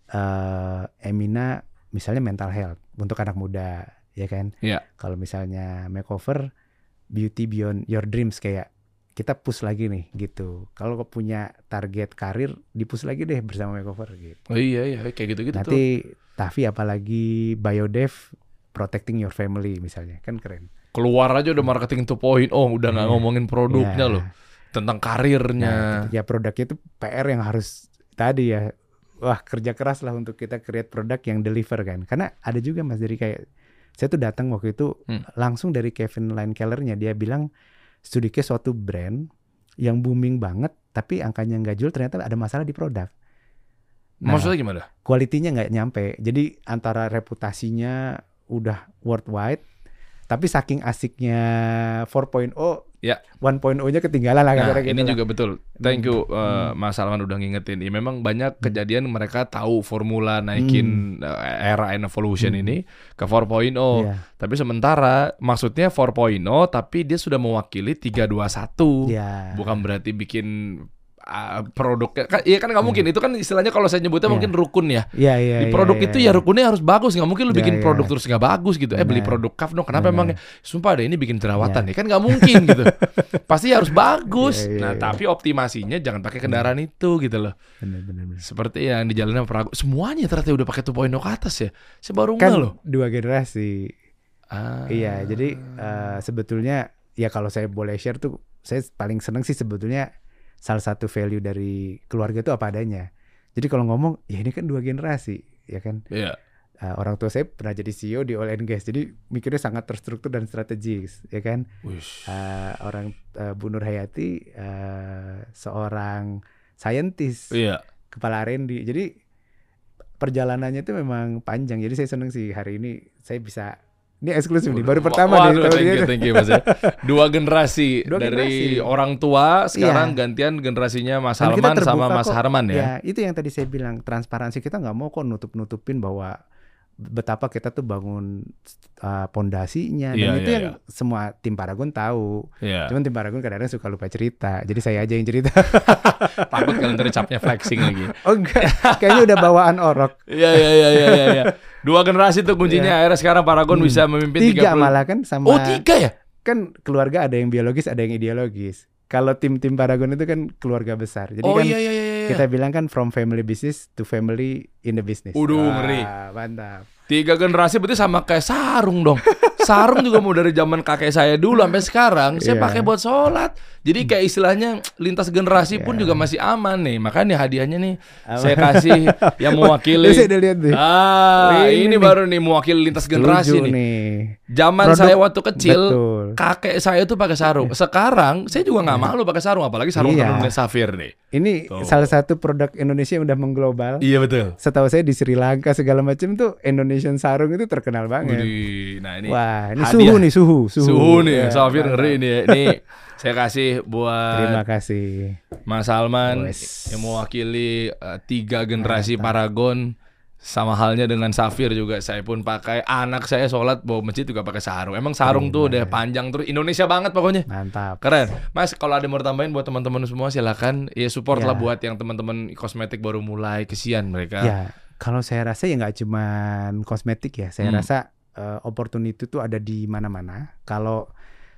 eh Emina misalnya mental health untuk anak muda, ya kan? Iya. Kalau misalnya makeover beauty beyond your dreams kayak kita push lagi nih gitu. Kalau kau punya target karir, dipush lagi deh bersama makeover gitu. Oh iya iya kayak gitu-gitu tuh. Nanti Tavi apalagi biodev protecting your family misalnya kan keren. Keluar aja udah marketing 2.0 oh, udah nggak Iya. ngomongin produknya Ya. loh. Tentang karirnya. Nah, ya produknya itu PR yang harus tadi ya. Wah, kerja keras lah untuk kita create produk yang deliver kan. Karena ada juga Mas dari kayak saya tuh datang waktu itu Hmm. langsung dari Kevin Line Kellernya dia bilang studi case suatu brand yang booming banget tapi angkanya nggak jual ternyata ada masalah di produk. Nah, Maksudnya gimana? kualitinya nggak nyampe. Jadi antara reputasinya udah worldwide tapi saking asiknya 4.0 Ya. 1.0-nya ketinggalan lah Nah, kata-kata ini gitu lah. juga betul. Thank you uh, Hmm. Mas Salman udah ngingetin. Ya, memang banyak kejadian mereka tahu formula naikin uh, era and evolution Hmm. ini ke 4.0. Iya. Tapi sementara maksudnya 4.0 tapi dia sudah mewakili 321. Iya. Bukan berarti bikin uh, produknya kan iya kan nggak mungkin itu kan istilahnya kalau saya nyebutnya Iya. mungkin rukun ya. Iya, iya, Di iya, produk iya, itu iya. ya rukunnya harus bagus nggak mungkin lu Iya, bikin iya. produk terus nggak bagus gitu. Eh beli Benar. produk kaf dong. Kenapa Benar. emang sumpah deh ini bikin jerawatan Iya. ya kan nggak mungkin gitu. Pasti harus bagus. Iya, iya, nah iya. tapi optimasinya jangan pakai kendaraan itu gitu loh. Benar, benar, benar. Seperti yang di jalannya Pragu semuanya ternyata udah pakai 2.0 ke atas ya. Saya baru Kan loh. dua generasi. Ah. Iya, jadi eh, sebetulnya ya kalau saya boleh share tuh saya paling seneng sih sebetulnya salah satu value dari keluarga itu apa adanya. Jadi kalau ngomong ya ini kan dua generasi, ya kan. Iya. Eh, orang tua saya pernah jadi CEO di oil and gas, jadi mikirnya sangat terstruktur dan strategis, ya kan. Wish. Eh, orang eh, Bu Nur Hayati eh, seorang saintis, Iya. kepala R&D. Jadi perjalanannya itu memang panjang. Jadi saya seneng sih hari ini saya bisa ini eksklusif nih, baru pertama Waduh, nih. tahun thank you, thank you Mas ya. Dua generasi Dua dari generasi. orang tua sekarang Iya. gantian generasinya Mas Dan Salman sama Mas kok. Harman ya. Ya, itu yang tadi saya bilang transparansi kita nggak mau kok nutup-nutupin bahwa betapa kita tuh bangun uh, pondasinya dan Iya, itu iya, yang semua tim Paragon tahu. Iya. Cuman tim Paragon kadang-kadang suka lupa cerita. Jadi saya aja yang cerita. Takut kalian ntar capnya flexing lagi. oh enggak, kayaknya udah bawaan orok. Iya iya iya iya iya. Iya. Dua generasi tuh kuncinya akhirnya sekarang Paragon Hmm. bisa memimpin Tiga 30. malah kan sama Oh tiga ya? kan keluarga ada yang biologis, ada yang ideologis. Kalau tim-tim Paragon itu kan keluarga besar. Jadi oh kan iya iya iya. iya. kita bilang kan from family business to family in the business. Wah, ngeri. Mantap. Tiga generasi berarti sama kayak sarung dong. Sarung juga mau dari zaman kakek saya dulu sampai sekarang saya Iya. pakai buat sholat. Jadi kayak istilahnya lintas generasi pun Iya. juga masih aman nih. Makanya hadiahnya nih saya kasih yang mewakili. Saya udah lihat nih. Ah, Ini ini, nih. baru nih mewakili lintas generasi nih. nih. Zaman Produk- saya waktu kecil, Betul. kakek saya tuh pakai sarung. Sekarang saya juga nggak malu pakai sarung, apalagi sarung Iya. tenun safir nih. Ini Tuh. salah satu produk Indonesia yang udah mengglobal. Iya betul. Setahu saya di Sri Lanka segala macam tuh Indonesian sarung itu terkenal banget. Nah ini Wah, ini hadiah. suhu nih suhu, suhu. suhu nih, Ya, safir ngeri nih. Ini saya kasih buat Terima kasih. Mas Salman Wes. yang mewakili uh, tiga generasi Mantap. Paragon sama halnya dengan Safir juga saya pun pakai anak saya sholat bawa masjid juga pakai sarung emang sarung tuh udah panjang terus Indonesia banget pokoknya Mantap. keren Mas kalau ada yang mau tambahin buat teman-teman semua silakan ya support Ya. lah buat yang teman-teman kosmetik baru mulai kesian mereka Ya, kalau saya rasa ya nggak cuman kosmetik ya. Saya Hmm. rasa eh, opportunity itu ada di mana-mana. Kalau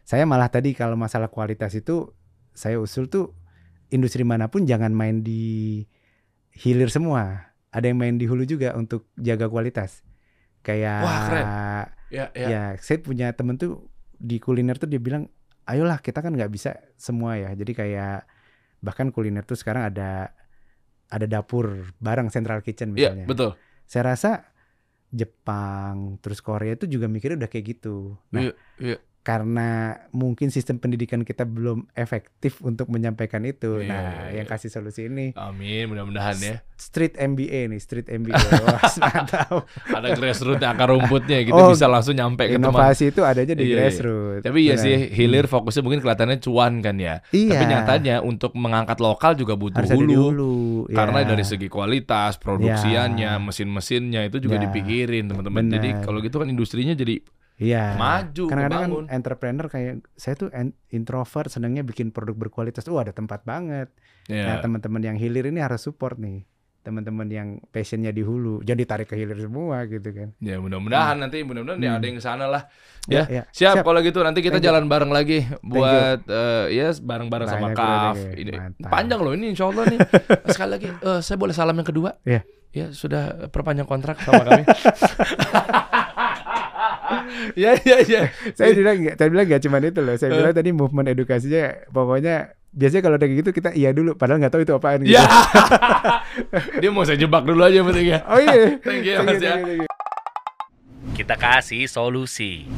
saya malah tadi kalau masalah kualitas itu saya usul tuh industri mana pun jangan main di hilir semua. Ada yang main di hulu juga untuk jaga kualitas. Kayak Wah, keren. Ya, ya. ya saya punya temen tuh di kuliner tuh dia bilang ayolah kita kan nggak bisa semua ya jadi kayak bahkan kuliner tuh sekarang ada ada dapur bareng central kitchen Iya, misalnya betul. saya rasa Jepang terus Korea itu juga mikirnya udah kayak gitu nah Iya, iya. Karena mungkin sistem pendidikan kita belum efektif untuk menyampaikan itu Iya, nah iya, yang iya. kasih solusi ini Amin, mudah-mudahan ya. street MBA nih street MBA wah mantap Ada grassroots akar rumputnya gitu Oh, bisa langsung nyampe ke teman. inovasi itu adanya di Iya, iya. grassroots Tapi ya sih hilir fokusnya mungkin kelihatannya cuan kan ya. Iya. Tapi nyatanya untuk mengangkat lokal juga butuh harus hulu. hulu Karena ya. dari segi kualitas, produksiannya, Ya. mesin-mesinnya itu juga Ya. dipikirin teman-teman. Jadi kalau gitu kan industrinya jadi Iya. Maju, Kadang-kadang kan entrepreneur kayak saya tuh introvert, senangnya bikin produk berkualitas. Oh ada tempat banget. ya Nah teman-teman yang hilir ini harus support nih. Teman-teman yang passionnya di hulu, jadi tarik ke hilir semua gitu kan. ya mudah-mudahan nanti mudah-mudahan ya Hmm. ada yang ke sana lah. Ya, Ya, ya. siap, Siap. kalau gitu nanti kita Thank you. jalan bareng lagi buat eh, ya bareng-bareng sama Kaf. ya. Ini Mantap. panjang loh ini insya Allah nih. Sekali lagi eh, saya boleh salam yang kedua? Iya. Ya sudah perpanjang kontrak sama kami. ya ya ya. Saya bilang saya bilang nggak cuma itu loh. Saya bilang tadi movement edukasinya, pokoknya biasanya kalau udah kayak gitu kita iya dulu, padahal nggak tahu itu apaan gitu. Ya. Dia mau saya jebak dulu aja penting ya. Oh iya. Thank you, Thank Mas, you, ya. thank you, thank you. Kita kasih solusi.